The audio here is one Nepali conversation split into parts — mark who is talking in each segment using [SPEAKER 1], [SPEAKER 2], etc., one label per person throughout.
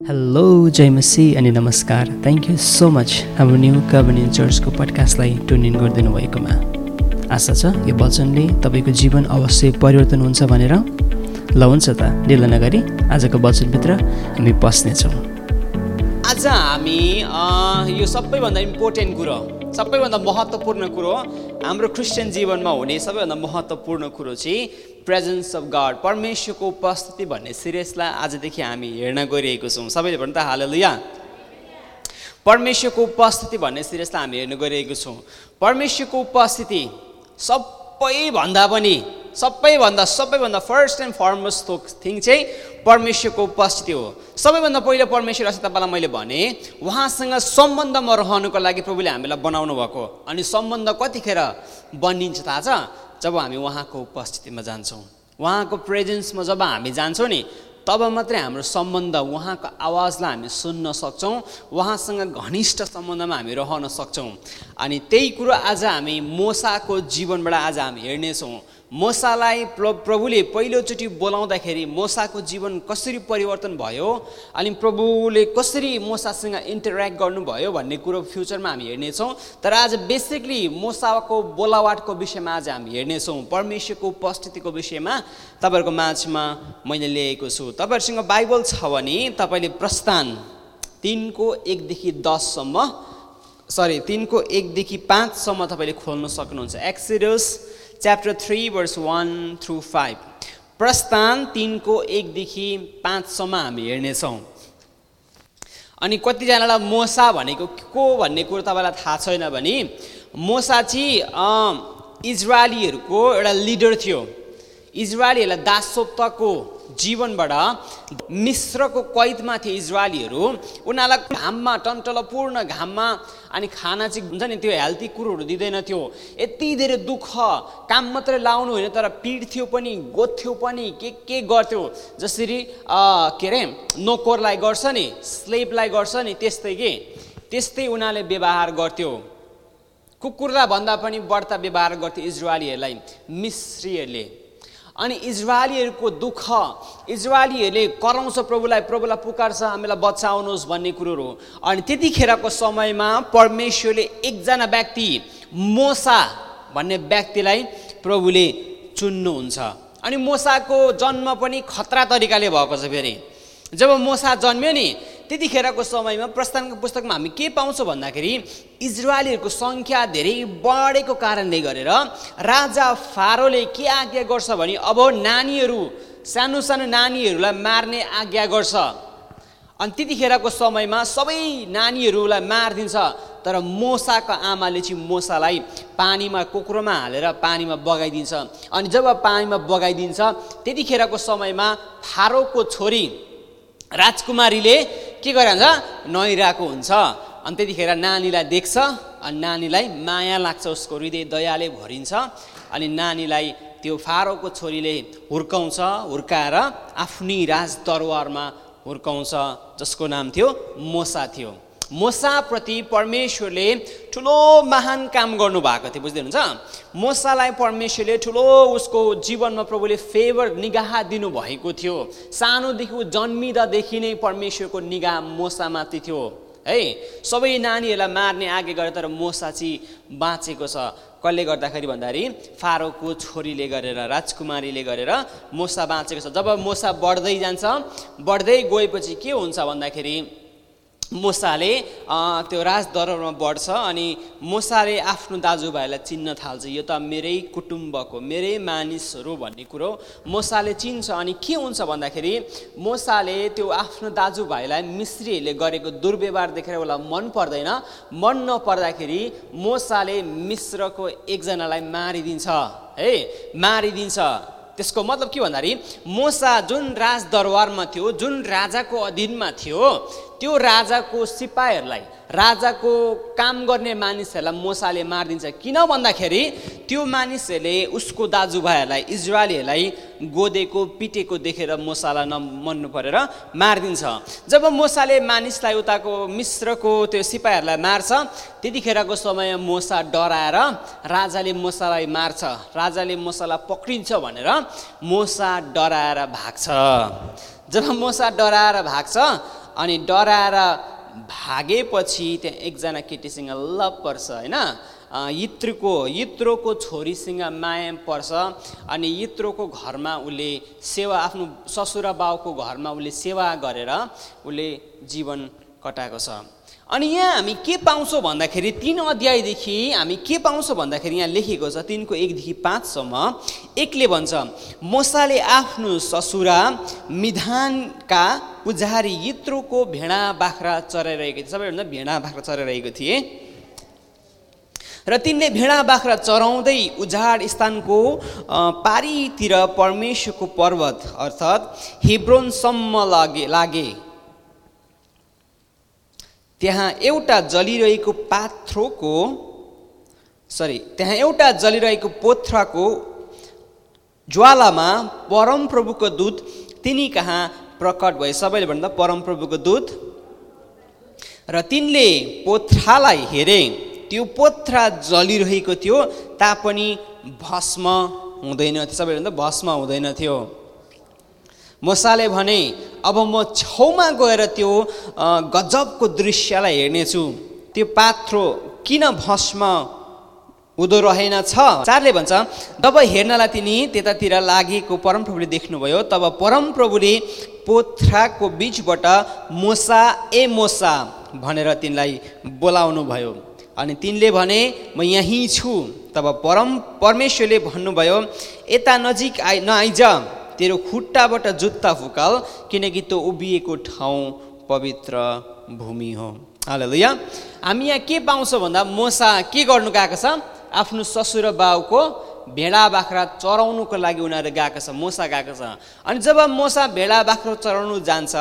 [SPEAKER 1] हेलो जय मसी अनि नमस्कार। थ्याङ्क यू सो मच हाम्रो न्यु कभर्नियन चर्चको पडकास्टलाई ट्युन इन गरिदिनु भएकोमा। आशा छ यो वचनले तपाईँको जीवन अवश्य परिवर्तन हुन्छ भनेर। ल हुन्छ त ढिलो नगरी आजको वचनभित्र हामी पस्नेछौँ।
[SPEAKER 2] आज हामी यो सबैभन्दा इम्पोर्टेन्ट कुरो सबैभन्दा महत्त्वपूर्ण कुरो हाम्रो क्रिस्चियन जीवनमा हुने सबैभन्दा महत्त्वपूर्ण कुरो चाहिँ प्रेजेन्स अफ गड परमेश्वरको उपस्थिति भन्ने सिरियसलाई आजदेखि हामी हेर्न गइरहेको छौँ। सबैले भन्नु त हाल परमेश्वरको उपस्थिति भन्ने सिरियसलाई हामी हेर्न गइरहेको छौँ। परमेश्वरको उपस्थिति सबैभन्दा पनि सबैभन्दा सबैभन्दा फर्स्ट एन्ड फर्मोस्ट थिङ चाहिँ परमेश्वरको उपस्थिति हो। सबैभन्दा पहिलो परमेश्वर अस्ति तपाईँलाई मैले भने उहाँसँग सम्बन्धमा रहनुको लागि प्रभुले हामीलाई बनाउनु भएको। अनि सम्बन्ध कतिखेर बनिन्छ थाहा छ? जब हामी उहाँको उपस्थितिमा जान्छौँ। उहाँको प्रेजेन्समा जब हामी जान्छौँ नि तब मात्रै हाम्रो सम्बन्ध उहाँको आवाजलाई हामी सुन्न सक्छौँ। उहाँसँग घनिष्ठ सम्बन्धमा हामी रहन सक्छौँ। अनि त्यही कुरो आज हामी मोसाको जीवनबाट आज हामी हेर्नेछौँ। मोसालाई प्र प्रभुले पहिलोचोटि बोलाउँदाखेरि मोसाको जीवन कसरी परिवर्तन भयो अनि प्रभुले कसरी मोसासँग इन्टरेक्ट गर्नुभयो भन्ने कुरो फ्युचरमा हामी हेर्नेछौँ। तर आज बेसिकली मोसाको बोलावाटको विषयमा आज हामी हेर्नेछौँ। परमेश्वरको उपस्थितिको विषयमा तपाईँहरूको माझमा मैले ल्याएको छु। तपाईँहरूसँग बाइबल छ भने तपाईँले प्रस्थान तिनको एकदेखि दससम्म सरी तिनको एकदेखि पाँचसम्म तपाईँले खोल्न सक्नुहुन्छ। Exodus chapter three verse one through five प्रस्थान तिनको एकदेखि पाँचसम्म हामी हेर्नेछौँ। अनि कतिजनालाई मोसा भनेको को भन्ने कुरो तपाईँलाई थाहा छैन भने मोसा चाहिँ इजरायलीहरूको एउटा लिडर थियो। इजरायलीहरूलाई दासत्वको जीवनबाट मिश्रको कैदमा थिए इजरायलीहरू उनीहरूलाई घाममा टन्टलपूर्ण घाममा अनि खाना चाहिँ हुन्छ नि त्यो हेल्थी कुरोहरू दिँदैन थियो यति धेरै दुःख काम मात्रै लाउनु होइन तर पिड्थ्यो पनि गोथ्यो पनि के के गर्थ्यो? जसरी के अरे नोकोरलाई गर्छ नि स्लेपलाई गर्छ नि त्यस्तै के? त्यस्तै उनीहरूले व्यवहार गर्थ्यो। कुकुरलाई भन्दा पनि बढ्ता व्यवहार गर्थ्यो इजरायलीहरूलाई मिश्रीहरूले अनि इजरायलीहरूको दुःख इजरायलीहरूले कराउँछ प्रभुलाई प्रभुलाई पुकार्छ हामीलाई बचाउनुहोस् भन्ने कुरोहरू। अनि त्यतिखेरको समयमा परमेश्वरले एकजना व्यक्ति मोसा भन्ने व्यक्तिलाई प्रभुले चुन्नुहुन्छ। अनि मोसाको जन्म पनि खतरा तरिकाले भएको छ फेरि। जब मोसा जन्म्यो नि त्यतिखेरको समयमा प्रस्थानको पुस्तकमा हामी के पाउँछौँ भन्दाखेरि इजरायलीहरूको सङ्ख्या धेरै बढेको कारणले गरेर राजा फारोले के आज्ञा गर्छ भने अब नानीहरू सानो सानो नानीहरूलाई मार्ने आज्ञा गर्छ। अनि त्यतिखेरको समयमा सबै नानीहरूलाई मारिदिन्छ तर मोसाको आमाले चाहिँ मोसालाई पानीमा कोक्रोमा हालेर पानीमा बगाइदिन्छ। अनि जब पानीमा बगाइदिन्छ त्यतिखेरको समयमा फारोको छोरी राजकुमारीले के गरिरहन्छ नुहाइरहेको हुन्छ। अनि त्यतिखेर नानीलाई देख्छ अनि नानीलाई माया लाग्छ उसको हृदय दयाले भरिन्छ अनि नानीलाई त्यो फारोको छोरीले हुर्काउँछ हुर्काएर आफ्नै राजदरबारमा हुर्काउँछ जसको नाम थियो मोसा थियो। मोसाप्रति परमेश्वरले ठुलो महान काम गर्नुभएको थियो बुझ्दै हुनुहुन्छ मोसालाई परमेश्वरले ठुलो उसको जीवनमा प्रभुले फेभर निगाह दिनुभएको थियो। सानोदेखि जन्मिँदादेखि नै परमेश्वरको निगाह मोसामाथि थियो है? सबै नानीहरूलाई मार्ने आगे गरे तर मोसा चाहिँ बाँचेको छ। कसले गर्दाखेरि भन्दाखेरि फारोको छोरीले गरेर राजकुमारीले गरेर मोसा बाँचेको छ। जब मोसा बढ्दै जान्छ बढ्दै गएपछि के हुन्छ भन्दाखेरि मोसाले त्यो राजदरबारमा बढ्छ अनि मोसाले आफ्नो दाजुभाइलाई चिन्न थाल्छ यो त मेरै कुटुम्बको मेरै मानिसहरू भन्ने कुरो मोसाले चिन्छ अनि के हुन्छ भन्दाखेरि मोसाले त्यो आफ्नो दाजुभाइलाई मिश्रीहरूले गरेको दुर्व्यवहार देखेर उसलाई मन पर्दैन। मन नपर्दाखेरि मोसाले मिश्रको एकजनालाई मारिदिन्छ है मारिदिन्छ। त्यसको मतलब के भन्दाखेरि मोसा जुन राजदरबारमा थियो जुन राजाको अधीनमा थियो त्यो राजाको सिपाहीहरूलाई राजाको काम गर्ने मानिसहरूलाई मोसाले मारिदिन्छ। किन भन्दाखेरि त्यो मानिसहरूले उसको दाजुभाइहरूलाई इजरायलीहरूलाई गोदेको पिटेको देखेर मोसालाई नमन्नु परेर मारिदिन्छ। जब मोसाले मानिसलाई उताको मिश्रको त्यो सिपाहीहरूलाई मार्छ त्यतिखेरको समय मोसा डराएर राजाले मोसालाई मार्छ। राजाले मोसालाई पक्रिन्छ भनेर मोसा डराएर भाग्छ। जब मोसा डराएर भाग्छ अनि डराएर भागेपछि त्यहाँ एकजना केटीसँग लभ पर्छ होइन? यत्रुको यत्रोको छोरीसँग माया पर्छ अनि यत्रोको घरमा उसले सेवा आफ्नो ससुरा बाउको घरमा उसले सेवा गरेर उसले जीवन कटाएको छ। अनि यहाँ हामी के पाउँछौँ भन्दाखेरि तिन अध्यायदेखि हामी के पाउँछौँ भन्दाखेरि यहाँ लेखेको छ तिनको एकदेखि पाँचसम्म। एकले भन्छ मोसाले आफ्नो ससुरा मिधानका पुजारी यत्रोको भेडा बाख्रा चराइरहेको थिए सबैभन्दा भेडा बाख्रा चराइरहेको थिए। र तिनले भेडा बाख्रा चराउँदै उजाड स्थानको पारीतिर परमेश्वरको पर्वत अर्थात् हिब्रोनसम्म लागे लागे। त्यहाँ एउटा जलिरहेको पात्रोको सरी त्यहाँ एउटा जलिरहेको पोथ्राको ज्वालामा परमप्रभुको दूत तिनी कहाँ प्रकट भए। सबैले भन्दा परमप्रभुको दूत। र तिनले पोथ्रालाई हेरे। त्यो पोथ्रा जलिरहेको थियो तापनि भस्म हुँदैन थियो। सबैभन्दा भस्म हुँदैन थियो। मसाले भने अब म छेउमा गएर त्यो गजबको दृश्यलाई हेर्नेछु। त्यो पात्रो किन भस्म हुँदो रहेन छ? चारले भन्छ तब हेर्नलाई तिनी त्यतातिर लागेको परमप्रभुले देख्नुभयो। तब परमप्रभुले पोथ्राको बिचबाट मोसा ए मोसा भनेर तिनलाई बोलाउनु भयो। अनि तिनले भने म यहीँ छु। तब परम परमेश्वरले भन्नुभयो यता नजिक आइ नआइज। तेरो खुट्टाबाट जुत्ता फुकाल किनकि त्यो उभिएको ठाउँ पवित्र भूमि हो। हाल लुया हामी यहाँ के पाउँछौँ भन्दा मोसा के गर्नु गएको छ? आफ्नो ससुर बाउको भेडा बाख्रा चराउनुको लागि उनीहरू गएको छ मोसा गएको छ अनि जब मोसा भेडा बाख्रा चराउनु जान्छ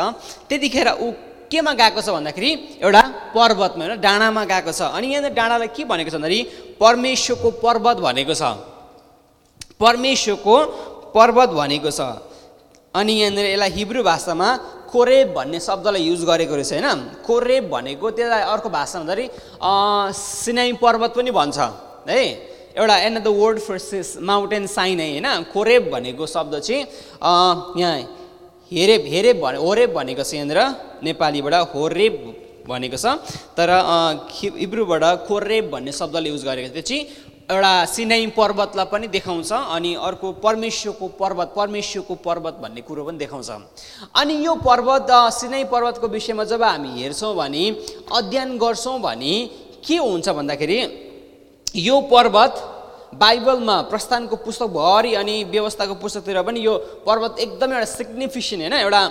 [SPEAKER 2] त्यतिखेर ऊ केमा गएको छ भन्दाखेरि एउटा पर्वतमा होइन डाँडामा गएको छ। अनि यहाँनिर डाँडालाई के भनेको छ भन्दाखेरि परमेश्वरको पर्वत भनेको छ। परमेश्वरको पर्वत भनेको छ। अनि यहाँनिर यसलाई हिब्रू भाषामा कोरेब भन्ने शब्दलाई युज गरेको रहेछ होइन? कोरेब भनेको त्यसलाई अर्को भाषामा भन्दाखेरि सिनाई पर्वत पनि भन्छ है? एउटा and the word for this mountain sign है होइन? कोरेब भनेको शब्द चाहिँ यहाँ हेरेब हेरेब भने भनेको छ यहाँनिर नेपालीबाट होरेब भनेको छ। तर हिब्रूबाट कोरेब भन्ने शब्दले युज गरेको त्यो चाहिँ एउटा सिनाई पर्वतलाई पनि देखाउँछ अनि अर्को परमेश्वरको पर्वत परमेश्वरको पर्वत भन्ने कुरो पनि देखाउँछ। अनि यो पर्वत सिनाई पर्वतको विषयमा जब हामी हेर्छौँ भने अध्ययन गर्छौँ भने के हुन्छ भन्दाखेरि यो पर्वत बाइबलमा प्रस्थानको पुस्तकभरि अनि व्यवस्थाको पुस्तकतिर पनि यो पर्वत एकदमै एउटा सिग्निफिसेन्ट होइन एउटा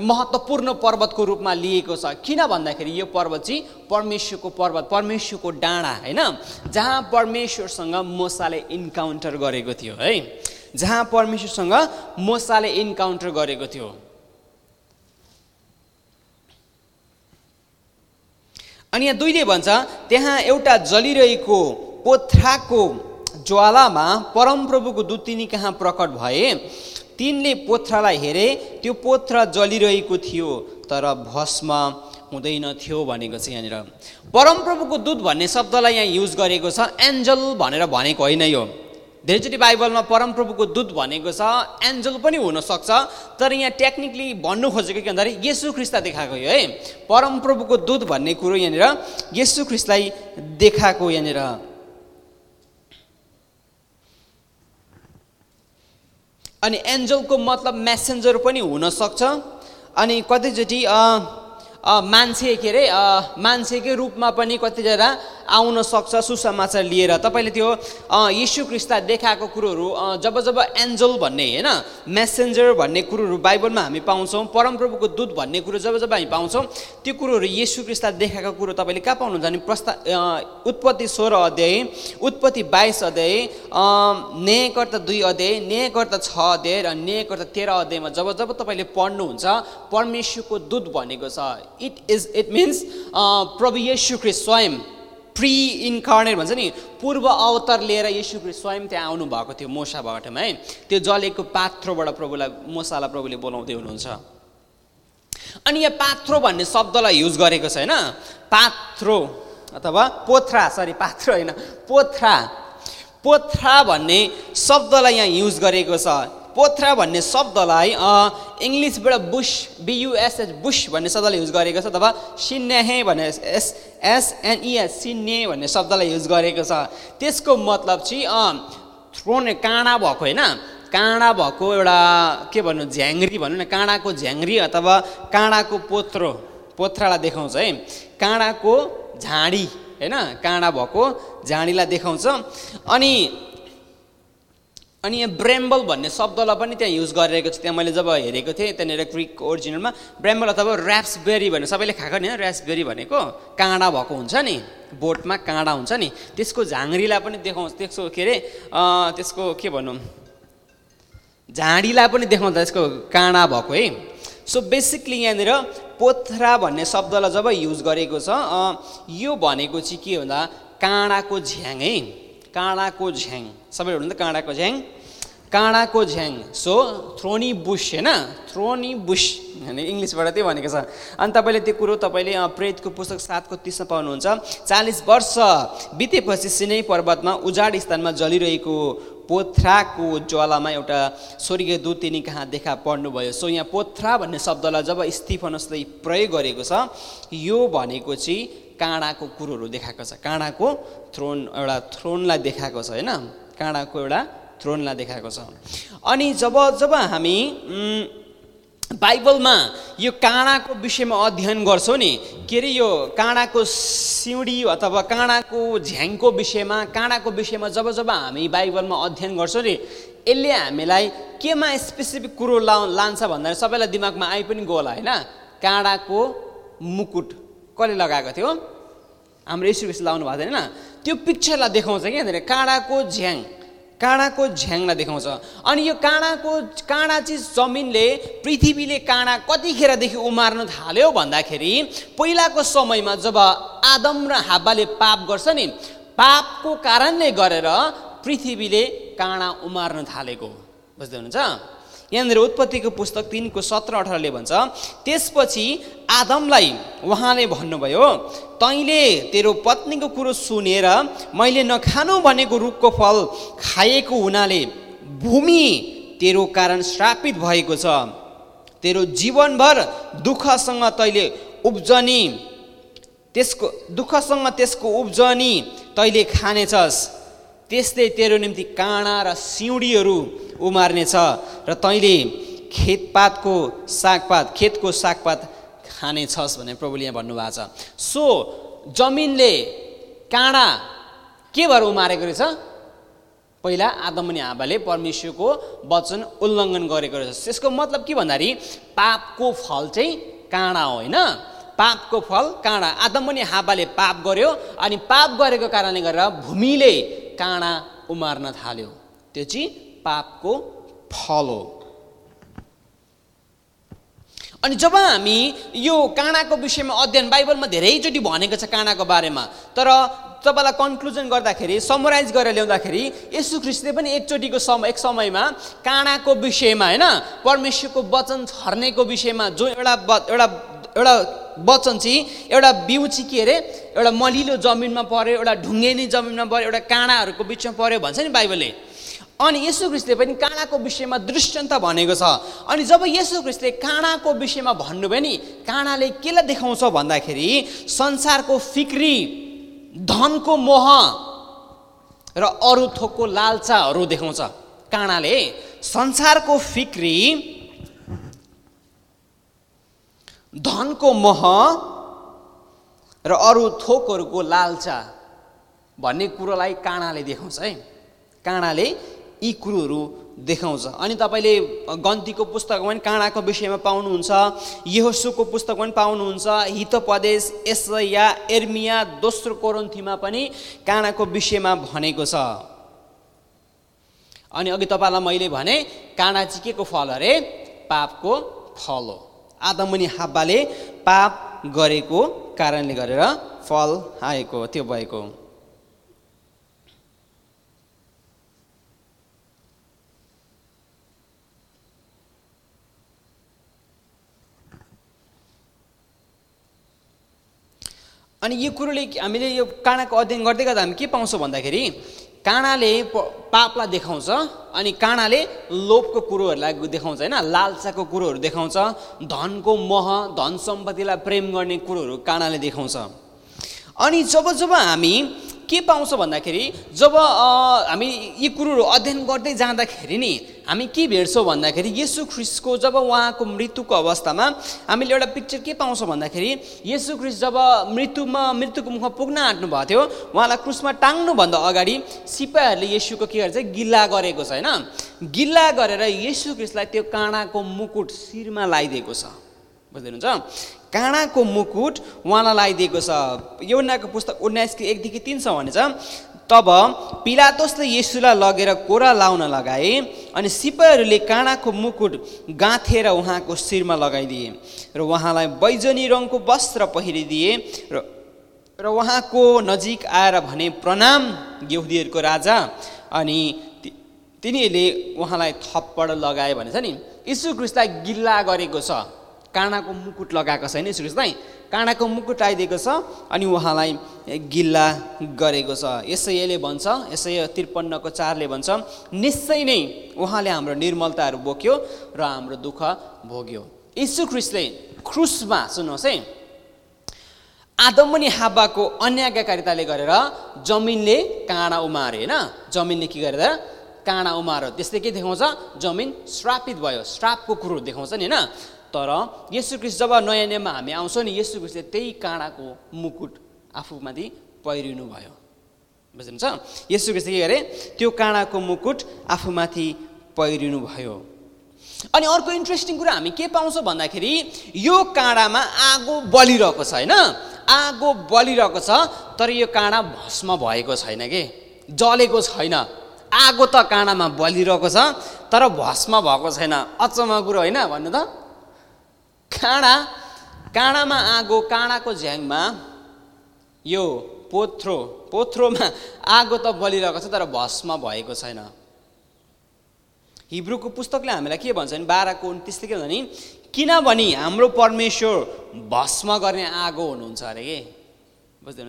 [SPEAKER 2] महत्त्वपूर्ण पर्वतको रूपमा लिएको छ। किन भन्दाखेरि यो पर्वत चाहिँ परमेश्वरको पर्वत परमेश्वरको डाँडा होइन जहाँ परमेश्वरसँग मोसाले इन्काउन्टर गरेको थियो है। जहाँ परमेश्वरसँग मोसाले इन्काउन्टर गरेको थियो। अनि यहाँ दुईले भन्छ त्यहाँ एउटा जलिरहेको पोथ्राको ज्वालामा परमप्रभुको दुतिनी कहाँ प्रकट भए? तिनले पोथ्रालाई हेरे त्यो पोथ्रा जलिरहेको थियो तर भस्म हुँदैन थियो भनेको छ यहाँनिर। परमप्रभुको दुध भन्ने शब्दलाई यहाँ युज गरेको छ एन्जल भनेर भनेको होइन यो। धेरैचोटि बाइबलमा परमप्रभुको दुध भनेको छ एन्जल पनि हुनसक्छ तर यहाँ टेक्निकली भन्नु खोजेको के भन्दाखेरि येसु ख्रिस्ता देखाएको यो है। परमप्रभुको दुध भन्ने कुरो यहाँनिर येसु ख्रिस्टलाई देखाएको यहाँनिर। अनि एन्जलको मतलब मेसेन्जर पनि हुनसक्छ अनि कतिचोटि मान्छे के अरे मान्छेकै रूपमा पनि कतिजना आउन सक्छ सुसमाचार लिएर। तपाईँले त्यो यीशु क्रिस्ता देखाएको कुरोहरू जब जब एन्जल भन्ने होइन मेसेन्जर भन्ने कुरोहरू बाइबलमा हामी पाउँछौँ परमप्रभुको दूत भन्ने कुरो जब जब हामी पाउँछौँ त्यो कुरोहरू यीशु क्रिस्ता देखाएको कुरो तपाईँले कहाँ पाउनुहुन्छ भने प्रस्ता उत्पत्ति सोह्र अध्याय उत्पत्ति बाइस अध्याय न्यायकर्ता दुई अध्याय न्यायकर्ता छ अध्याय र न्यायकर्ता तेह्र अध्यायमा जब जब तपाईँले पढ्नुहुन्छ परमेश्वरको दूत भनेको छ। इट इज इट मिन्स प्रभु यशु ख्रिस्ट स्वयं प्रि इन्कर्नेट भन्छ नि पूर्व अवतार लिएर यीशु स्वयं त्यहाँ आउनुभएको थियो मोसा है। त्यो जलेको पात्रोबाट प्रभुलाई मोसालाई प्रभुले बोलाउँदै हुनुहुन्छ। अनि यहाँ पात्रो भन्ने शब्दलाई युज गरेको छ होइन पात्रो अथवा पोथ्रा सरी पात्रो होइन पोथ्रा। पोथ्रा भन्ने शब्दलाई यहाँ युज गरेको छ। पोथ्रा भन्ने शब्दलाई इङ्ग्लिसबाट बुस बियुएसएच बुस भन्ने शब्दले युज गरेको छ अथवा सिन्याहे भन्ने एस एसएनइएस सिन्ने भन्ने शब्दलाई युज गरेको छ। त्यसको मतलब चाहिँ थ्रोन काँडा भएको होइन? काँडा भएको एउटा के भन्नु झ्याङ्ग्री भनौँ न काँडाको झ्याङ्ग्री अथवा काँडाको पोत्रो पोथ्रालाई देखाउँछ है। काँडाको झाडी होइन? काँडा भएको झाडीलाई देखाउँछ। अनि अनि यहाँ ब्रेम्बल भन्ने शब्दलाई पनि त्यहाँ युज गरिरहेको छ। त्यहाँ मैले जब हेरेको थिएँ त्यहाँनिर क्रिक ओरिजिनलमा ब्रेम्बल अथवा ऱ्याप्सबेरी भन्ने सबैले खाएको नि ऱ्याप्सबेरी भनेको काँडा भएको हुन्छ नि बोटमा काँडा हुन्छ नि। त्यसको झाँग्रीलाई पनि देखाउँछ त्यसको के अरे त्यसको के भनौँ झाडीलाई पनि देखाउँदा यसको काँडा भएको है। सो बेसिकली यहाँनिर पोथ्रा भन्ने शब्दलाई जब युज गरेको छ यो भनेको चाहिँ के भन्दा काँडाको झ्याङ है। काँडाको झ्याङ सबैले भन्नु त काँडाको झ्याङ काँडाको झ्याङ सो थ्रोनी बुस होइन थ्रोनी बुस इङ्ग्लिसबाट त्यही भनेको छ। अनि तपाईँले त्यो कुरो तपाईँले प्रेतको पुस्तक सातको तिसमा पाउनुहुन्छ। चालिस वर्ष बितेपछि सिनै पर्वतमा उजाड स्थानमा जलिरहेको पोथ्राको ज्वालामा एउटा स्वर्गीय दूत तिनी कहाँ देखा पर्नुभयो। सो यहाँ पोथ्रा भन्ने शब्दलाई जब स्टिफनसले प्रयोग गरेको छ यो भनेको चाहिँ काँडाको कुरोहरू देखाएको छ। काँडाको थ्रोन एउटा थ्रोनलाई देखाएको छ होइन? काँडाको एउटा थ्रोनलाई देखाएको छ। अनि जब जब हामी बाइबलमा यो काँडाको विषयमा अध्ययन गर्छौँ नि के अरे यो काँडाको सिउँडी अथवा काँडाको झ्याङको विषयमा काँडाको विषयमा जब जब हामी बाइबलमा अध्ययन गर्छौँ नि यसले हामीलाई केमा स्पेसिफिक कुरो ला लान्छ भन्दाखेरि सबैलाई दिमागमा आइ पनि गयो होला होइन? काँडाको मुकुट। कसले लगाएको थियो? हाम्रो यसु कृष्ण लाउनु भएको थिएन। त्यो पिक्चरलाई देखाउँछ क्या यहाँनिर काँडाको झ्याङ काँडाको झ्याङलाई देखाउँछ। अनि यो काँडाको काँडा चाहिँ जमिनले पृथ्वीले काँडा कतिखेरदेखि उमार्न थाल्यो भन्दाखेरि पहिलाको समयमा जब आदम र हाब्बाले पाप गर्छ नि पापको कारणले गरेर पृथ्वीले काँडा उमार्न थालेको। बुझ्दै हुनुहुन्छ? यहाँनिर उत्पत्तिको पुस्तक तिनको सत्र अठारले भन्छ त्यसपछि आदमलाई उहाँले भन्नुभयो तैँले तेरो पत्नीको कुरो सुनेर मैले नखानु भनेको रुखको फल खाएको हुनाले भूमि तेरो कारण श्रापित भएको छ। तेरो जीवनभर दुःखसँग तैँले उब्जनी त्यसको दुःखसँग त्यसको उब्जनी तैँले खानेछस्। त्यसले तेरो निम्ति काँडा र सिउँडीहरू उमार्नेछ र तैँले खेतपातको सागपात खेतको सागपात खानेछस् भनेर प्रभुले यहाँ भन्नुभएको छ। सो जमिनले काँडा के भएर उमारेको रहेछ? पहिला आदम अनि हाबाले परमेश्वरको वचन उल्लङ्घन गरेको रहेछ। त्यसको मतलब के भन्दाखेरि पापको फल चाहिँ काँडा होइन? पापको फल काँडा। आदम अनि हाबाले पाप गर्यो अनि पाप गरेको कारणले गरेर भूमिले काँडा उमार्न थाल्यो। त्यो चाहिँ पापको फल हो। अनि जब हामी यो काँडाको विषयमा अध्ययन बाइबलमा धेरैचोटि भनेको छ काँडाको बारेमा तर तपाईँलाई कन्क्लुजन गर्दाखेरि समराइज गरेर ल्याउँदाखेरि यसु ख्रिस्टले पनि एकचोटिको समय एक समयमा काँडाको विषयमा होइन परमेश्वरको वचन छर्नेको विषयमा जो एउटा एउटा एउटा वचन चाहिँ एउटा बिउ चाहिँ के अरे एउटा मलिलो जमिनमा पऱ्यो एउटा ढुङ्गेनी जमिनमा पऱ्यो एउटा काँडाहरूको बिचमा पऱ्यो भन्छ नि बाइबलले। अनि यसु ख्रिस्टले पनि काँडाको विषयमा दृष्टान्त भनेको छ। अनि जब यसु ख्रिस्टले काँडाको विषयमा भन्नुभयो नि काँडाले केलाई देखाउँछ? भन्दाखेरि संसारको फिक्री धनको मोह र अरू थोकको लालचाहरू देखाउँछ। काँडाले संसारको फिक्री धनको मोह र अरू थोकहरूको लालचा भन्ने कुरोलाई काँडाले देखाउँछ है। काँडाले यी कुरोहरू देखाउँछ। अनि तपाईँले गन्तीको पुस्तकमा पनि काँडाको विषयमा पाउनुहुन्छ यहोसुको पुस्तकमा पनि पाउनुहुन्छ हितोपदेश एसया एर्मिया दोस्रो कोरन्थीमा पनि काँडाको विषयमा भनेको छ। अनि अघि तपाईँलाई मैले भने काँडा चाहिँ के को फल अरे पापको फल हो। आदम अनि हाब्बाले पाप गरेको कारणले गरेर फल आएको त्यो भएको। अनि यो कुरोले हामीले यो काँडाको अध्ययन गर्दै गर्दा हामी के पाउँछौँ भन्दाखेरि काँडाले पापलाई देखाउँछ अनि काँडाले लोभको कुरोहरूलाई देखाउँछ होइन? लालसाको कुरोहरू देखाउँछ धनको मोह धन सम्पत्तिलाई प्रेम गर्ने कुरोहरू काँडाले देखाउँछ। अनि जब जब हामी के पाउँछ भन्दाखेरि जब हामी यी कुरोहरू अध्ययन गर्दै जाँदाखेरि नि हामी के भेट्छौँ भन्दाखेरि यसु ख्रिस्टको जब उहाँको मृत्युको अवस्थामा हामीले एउटा पिक्चर के पाउँछ भन्दाखेरि यसु ख्रिस्ट जब मृत्युमा मृत्युको मुखमा पुग्न आँट्नु भएको थियो उहाँलाई क्रुसमा टाङ्नुभन्दा अगाडि सिपाहीहरूले यसुको के गर्छ गिल्ला गरेको छ होइन? गिल्ला गरेर यसु ख्रिस्टलाई त्यो काँडाको मुकुट शिरमा लगाइदिएको छ। बुझ्दै हुनुहुन्छ काँडाको मुकुट उहाँलाई लगाइदिएको छ। यौनाको पुस्तक उन्नाइसको एकदेखि तिनसम्म भने छ तब पिलातोसले यसुलाई लगेर कोरा लाउन लगाए अनि सिपाहीहरूले काँडाको मुकुट गाँथेर उहाँको शिरमा लगाइदिए र उहाँलाई बैजनी रङको वस्त्र पहिरिदिए र र उहाँको नजिक आएर भने प्रणाम यहुदीहरूको राजा। अनि तिनीहरूले उहाँलाई थप्पड लगाए भनेछ नि। यीशु गिल्ला गरेको छ। काँडाको मुकुट लगाएको छैन यीशु ख्रिस्टलाई काँडाको मुकुट आइदिएको छ अनि उहाँलाई गिल्ला गरेको छ। यसैले भन्छ यसै त्रिपन्नको चारले भन्छ निश्चय नै उहाँले हाम्रो निर्मलताहरू बोक्यो र हाम्रो दुःख भोग्यो। ख्रिस्टले क्रुसमा सुन्नुहोस् है आदम अनि हाब्बाको अन्याज्ञाकारिताले गरेर जमिनले काँडा उमार्यो होइन? जमिनले के गरेर? काँडा उमार्यो त्यसले के देखाउँछ? जमिन श्रापित भयो। श्रापको कुरो देखाउँछ नि होइन? तर यसु क्रिस्ट जब नयाँ नियममा हामी आउँछौँ नि यसु क्रिस्टले त्यही काँडाको मुकुट आफूमाथि पहिरिनु भयो बुझ्नुहुन्छ? यसु क्रिस्टले के गरे त्यो काँडाको मुकुट आफूमाथि पहिरिनु भयो अनि अर्को इन्ट्रेस्टिङ कुरा हामी के पाउँछौँ भन्दाखेरि यो काँडामा आगो बलिरहेको छ होइन? आगो बलिरहेको छ तर यो काँडा भस्म भएको छैन कि? जलेको छैन। आगो त काँडामा बलिरहेको छ तर भस्म भएको छैन। अचम्म कुरो होइन? भन्नु त काँडा काँडामा आगो काँडाको झ्याङमा यो पोथ्रो पोथ्रोमा आगो त बलिरहेको छ तर भस्म भएको छैन। हिब्रूको पुस्तकले हामीलाई के भन्छ भने बाह्रको उन्तिसले के भन्छ भने किनभने हाम्रो परमेश्वर भस्म गर्ने आगो हुनुहुन्छ अरे के? बुझ्दै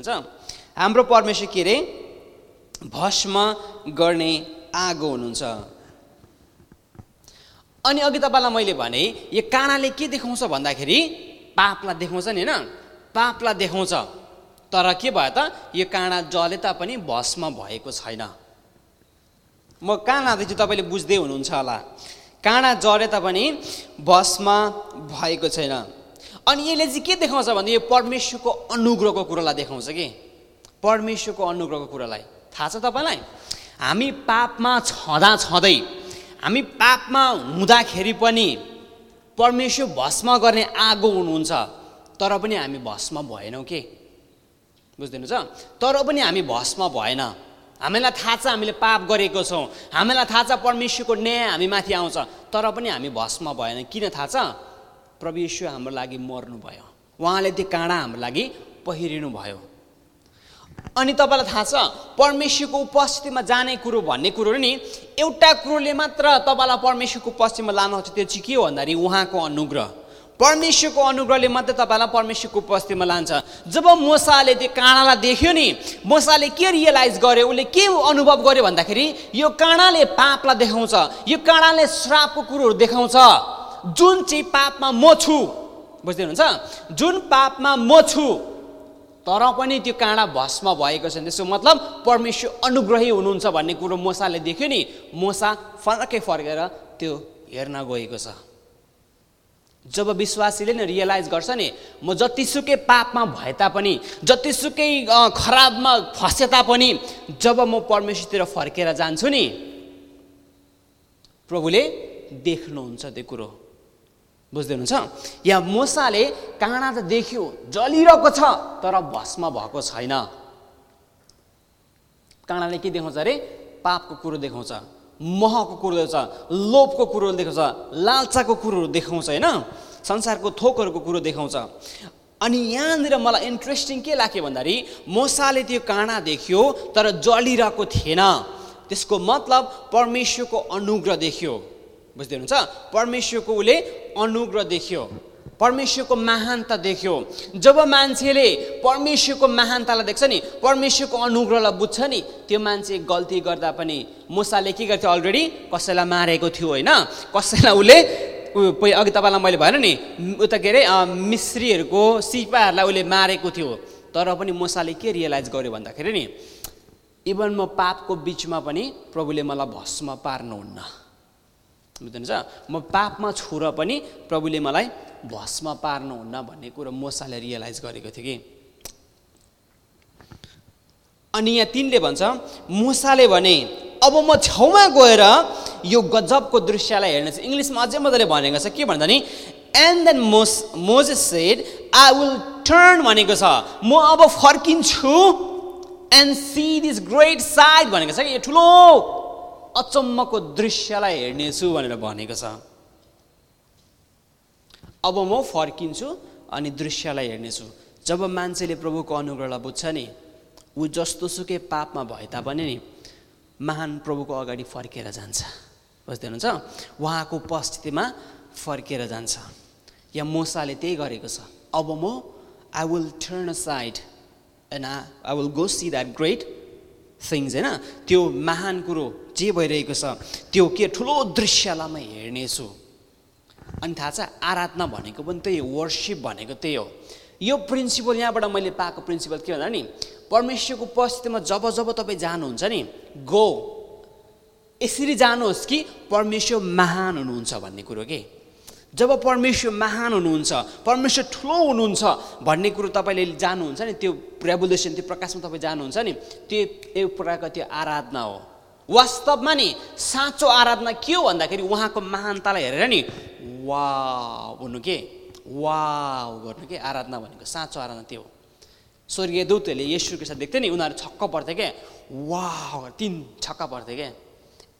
[SPEAKER 2] हाम्रो परमेश्वर के अरे? भस्म गर्ने आगो हुनुहुन्छ। अनि अघि तपाईँलाई मैले भने यो काँडाले के देखाउँछ भन्दाखेरि पापलाई देखाउँछ नि होइन? पापलाई देखाउँछ। तर के भयो त यो काँडा जले तापनि भस्म भएको छैन। म कहाँ लाँदैछु तपाईँले बुझ्दै हुनुहुन्छ होला। काँडा जरे तापनि भस्म भएको छैन। अनि यसले चाहिँ के देखाउँछ भने यो परमेश्वरको अनुग्रहको कुरोलाई देखाउँछ कि? परमेश्वरको अनुग्रहको कुरालाई। थाहा छ तपाईँलाई? हामी पापमा छँदा छँदै हामी पापमा हुँदाखेरि पनि परमेश्वर भस्म गर्ने आगो हुनुहुन्छ तर पनि हामी भस्म भएनौँ के? बुझ्दिनु छ तर पनि हामी भस्म भएन। हामीलाई थाहा छ हामीले पाप गरेको छौँ। हामीलाई थाहा छ परमेश्वरको न्याय हामी माथि आउँछ। तर पनि हामी भस्म भएन। किन थाहा छ? यीशु हाम्रो लागि मर्नुभयो। उहाँले त्यो काँडा हाम्रो लागि पहिरिनु भयो अनि तपाईँलाई थाहा छ परमेश्वरको उपस्थितिमा जाने कुरो भन्ने कुरो नि एउटा कुरोले मात्र तपाईँलाई परमेश्वरको उपस्थितिमा लानुहुन्छ त्यो चाहिँ के हो भन्दाखेरि उहाँको अनुग्रह। परमेश्वरको अनुग्रहले मात्रै तपाईँलाई परमेश्वरको उपस्थितिमा लान्छ। जब मोसाले त्यो काँडालाई देख्यो नि मोसाले के रियलाइज गर्यो उसले के अनुभव गर्यो भन्दाखेरि यो काँडाले पापलाई देखाउँछ यो काँडाले श्रापको कुरोहरू देखाउँछ। जुन चाहिँ पापमा म छु बुझ्दै हुनुहुन्छ? जुन पापमा म छु तर पनि त्यो काँडा भस्म भएको छैन त्यसको मतलब परमेश्वर अनुग्रही हुनुहुन्छ भन्ने कुरो मोसाले देख्यो नि। मोसा फर्कै फर्केर त्यो हेर्न गएको छ। जब विश्वासीले नै रियलाइज गर्छ नि म जतिसुकै पापमा भए तापनि जतिसुकै खराबमा फसे तापनि जब म परमेश्वरतिर फर्केर जान्छु नि प्रभुले देख्नुहुन्छ त्यो कुरो। बुझ्दै हुनुहुन्छ यहाँ मोसाले काँडा त देख्यो जलिरहेको छ तर भस्म भएको छैन। काँडाले के देखाउँछ अरे? पापको कुरो देखाउँछ महको कुरो देखाउँछ लोभको कुरो देखाउँछ लालसाको कुरोहरू देखाउँछ होइन? संसारको थोकहरूको कुरो देखाउँछ। अनि यहाँनिर मलाई इन्ट्रेस्टिङ के लाग्यो भन्दाखेरि मोसाले त्यो काँडा देख्यो तर जलिरहेको थिएन। त्यसको मतलब परमेश्वरको अनुग्रह देख्यो। बुझ्दै हुनुहुन्छ? परमेश्वरको उसले अनुग्रह देख्यो। परमेश्वरको महानता देख्यो। जब मान्छेले परमेश्वरको महानतालाई देख्छ नि परमेश्वरको अनुग्रहलाई बुझ्छ नि त्यो मान्छे गल्ती गर्दा पनि मुसाले के गर्थ्यो अलरेडी कसैलाई मारेको थियो होइन? कसैलाई उसले अघि तपाईँलाई मैले भएन नि उता के अरे मिश्रीहरूको सिपाहरूलाई उसले मारेको थियो। तर पनि मुसाले के रियलाइज गर्यो भन्दाखेरि नि इभन म पापको बिचमा पनि प्रभुले मलाई भस्म पार्नुहुन्न। बुझ्नुहुन्छ? म पापमा छु र पनि प्रभुले मलाई भस्म पार्नुहुन्न भन्ने कुरो मोसाले रियलाइज गरेको थियो कि? अनि यहाँ तिनले भन्छ मुसाले भने अब म छेउमा गएर यो गजबको दृश्यलाई हेर्ने छ। इङ्ग्लिसमा अझै मजाले भनेको छ के भन्दा नि and then Moses Moses said I will turn भनेको छ। म अब फर्किन्छु and see this great sight भनेको छ कि? यो ठुलो अचम्मको दृश्यलाई हेर्नेछु भनेर भनेको छ। अब म फर्किन्छु अनि दृश्यलाई हेर्नेछु। जब मान्छेले प्रभुको अनुग्रहलाई बुझ्छ नि ऊ जस्तो सुकै पापमा भए तापनि नि महान प्रभुको अगाडि फर्केर जान्छ। बुझ्दै हुनुहुन्छ? उहाँको उपस्थितिमा फर्केर जान्छ। या मोसाले त्यही गरेको छ। अब म I will turn side and I will go see that great things होइन? त्यो महान कुरो जे भइरहेको छ त्यो के ठुलो दृश्यलाई म हेर्नेछु। अनि थाहा छ आराधना भनेको पनि त्यही हो वर्सिप भनेको त्यही हो। यो प्रिन्सिपल यहाँबाट मैले पाएको प्रिन्सिपल के भन्दा नि परमेश्वरको उपस्थितिमा जब जब तपाईँ जानुहुन्छ नि गो यसरी जानुहोस् कि परमेश्वर महान हुनुहुन्छ भन्ने कुरो के? जब परमेश्वर महान हुनुहुन्छ परमेश्वर ठुलो हुनुहुन्छ भन्ने कुरो तपाईँले जानुहुन्छ नि त्यो रेभोल्युसन त्यो प्रकाशमा तपाईँ जानुहुन्छ नि त्यो एक प्रकारको त्यो आराधना हो। वास्तवमा नि साँचो आराधना के हो भन्दाखेरि उहाँको महानतालाई हेरेर नि वा भन्नु के? वा गर्नु के? आराधना भनेको साँचो आराधना त्यो हो। स्वर्गीय दूतहरूले यशुको साथ देख्थ्यो नि उनीहरू छक्क पर्थ्यो क्या वा तिन छक्क पर्थ्यो क्या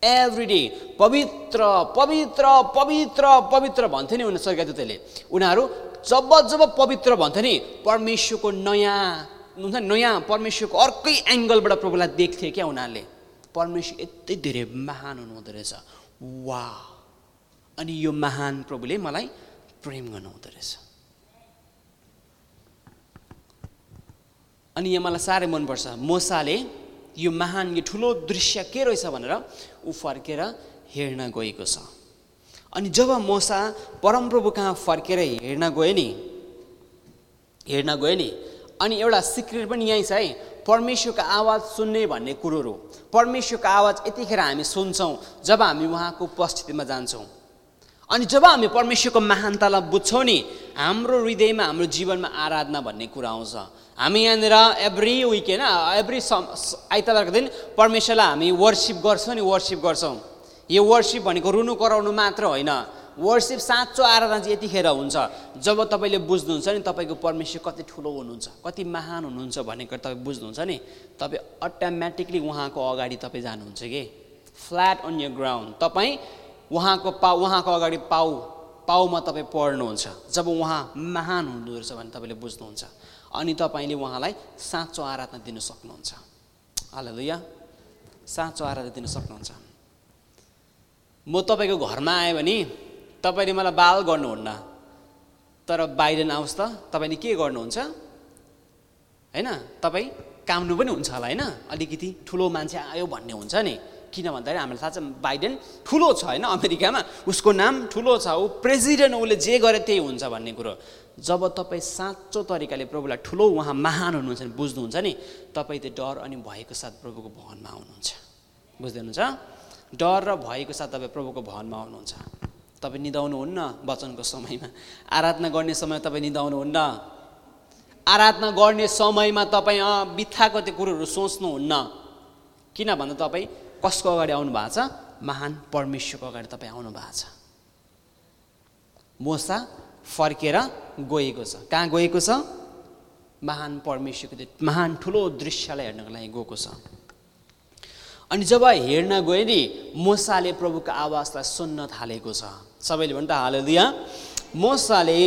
[SPEAKER 2] एभ्री डे पवित्र पवित्र पवित्र पवित्र भन्थ्यो नि उनीहरू दूतहरूले उनीहरू जब जब पवित्र भन्थ्यो नि परमेश्वरको नयाँ हुन्छ नयाँ परमेश्वरको अर्कै एङ्गलबाट प्रभुलाई देख्थे क्या उनीहरूले। परमेश्वर यति धेरै महान हुनुहुँदो रहेछ। वा अनि यो महान प्रभुले मलाई प्रेम गर्नुहुँदो रहेछ। अनि यहाँ मलाई साह्रै मनपर्छ। मोसाले यो महान यो ठुलो दृश्य के रहेछ भनेर ऊ फर्केर हेर्न गएको छ। अनि जब मोसा परमप्रभु कहाँ फर्केर हेर्न गयो नि हेर्न गयो नि अनि एउटा सिक्रेट पनि यहीँ छ है परमेश्वरको आवाज सुन्ने भन्ने कुरोहरू। परमेश्वरको आवाज यतिखेर हामी सुन्छौँ जब हामी उहाँको उपस्थितिमा जान्छौँ। अनि जब हामी परमेश्वरको महानतालाई बुझ्छौँ नि हाम्रो हृदयमा हाम्रो जीवनमा आराधना भन्ने कुरा आउँछ। हामी यहाँनिर एभ्री विक होइन एभ्री सम आइतबारको दिन परमेश्वरलाई हामी वर्सिप गर्छौँ नि वर्सिप गर्छौँ। यो वर्सिप भनेको रुनु कराउनु मात्र होइन। वर्सिप साँचो आराधना चाहिँ यतिखेर हुन्छ। जब तपाईँले बुझ्नुहुन्छ नि तपाईँको परमेश्वर कति ठुलो हुनुहुन्छ कति महान हुनुहुन्छ भन्ने कुरा तपाईँ बुझ्नुहुन्छ नि तपाईँ अटोमेटिकली उहाँको अगाडि तपाईँ जानुहुन्छ कि। फ्ल्याट अन यर ग्राउन्ड तपाईँ उहाँको पाउ उहाँको अगाडि पाउ पाउमा तपाईँ पढ्नुहुन्छ। जब उहाँ महान हुँदो रहेछ भने तपाईँले बुझ्नुहुन्छ। अनि तपाईँले उहाँलाई साँचो आराधना दिन सक्नुहुन्छ। हालेलुया। साँचो आराधना दिन सक्नुहुन्छ। म तपाईँको घरमा आएँ भने तपाईँले मलाई बाल गर्नुहुन्न। तर बाहिर आओस् त तपाईँले के गर्नुहुन्छ? होइन तपाईँ काम्नु पनि हुन्छ होला होइन? अलिकति ठुलो मान्छे आयो भन्ने हुन्छ नि। किन भन्दाखेरि हामीलाई थाहा छ बाइडेन ठुलो छ होइन अमेरिकामा उसको नाम ठुलो छ ऊ प्रेसिडेन्ट उसले जे गरे त्यही हुन्छ भन्ने कुरो। जब तपाईँ साँचो तरिकाले प्रभुलाई ठुलो उहाँ महान हुनुहुन्छ भने बुझ्नुहुन्छ नि तपाईँ त्यो डर अनि भएको साथ प्रभुको भवनमा आउनुहुन्छ। बुझ्दै हुनुहुन्छ डर र भएको साथ तपाईँ प्रभुको भवनमा आउनुहुन्छ। तपाईँ निदाउनुहुन्न वचनको समयमा। आराधना गर्ने समय तपाईँ निदाउनुहुन्न। आराधना गर्ने समयमा तपाईँ बित्थाको त्यो कुरोहरू सोच्नुहुन्न। किन भन्दा तपाईँ कसको अगाडि आउनु भएको छ? महान परमेश्वरको अगाडि तपाईँ आउनु भएको छ। मोसा फर्केर गएको छ। कहाँ गएको छ? महान परमेश्वरको त्यो महान ठुलो दृश्यलाई हेर्नको लागि गएको छ। अनि जब हेर्न गयो नि मोसाले प्रभुको आवाजलाई सुन्न थालेको छ। सबैले भन्नु त हालिदिया मोसाले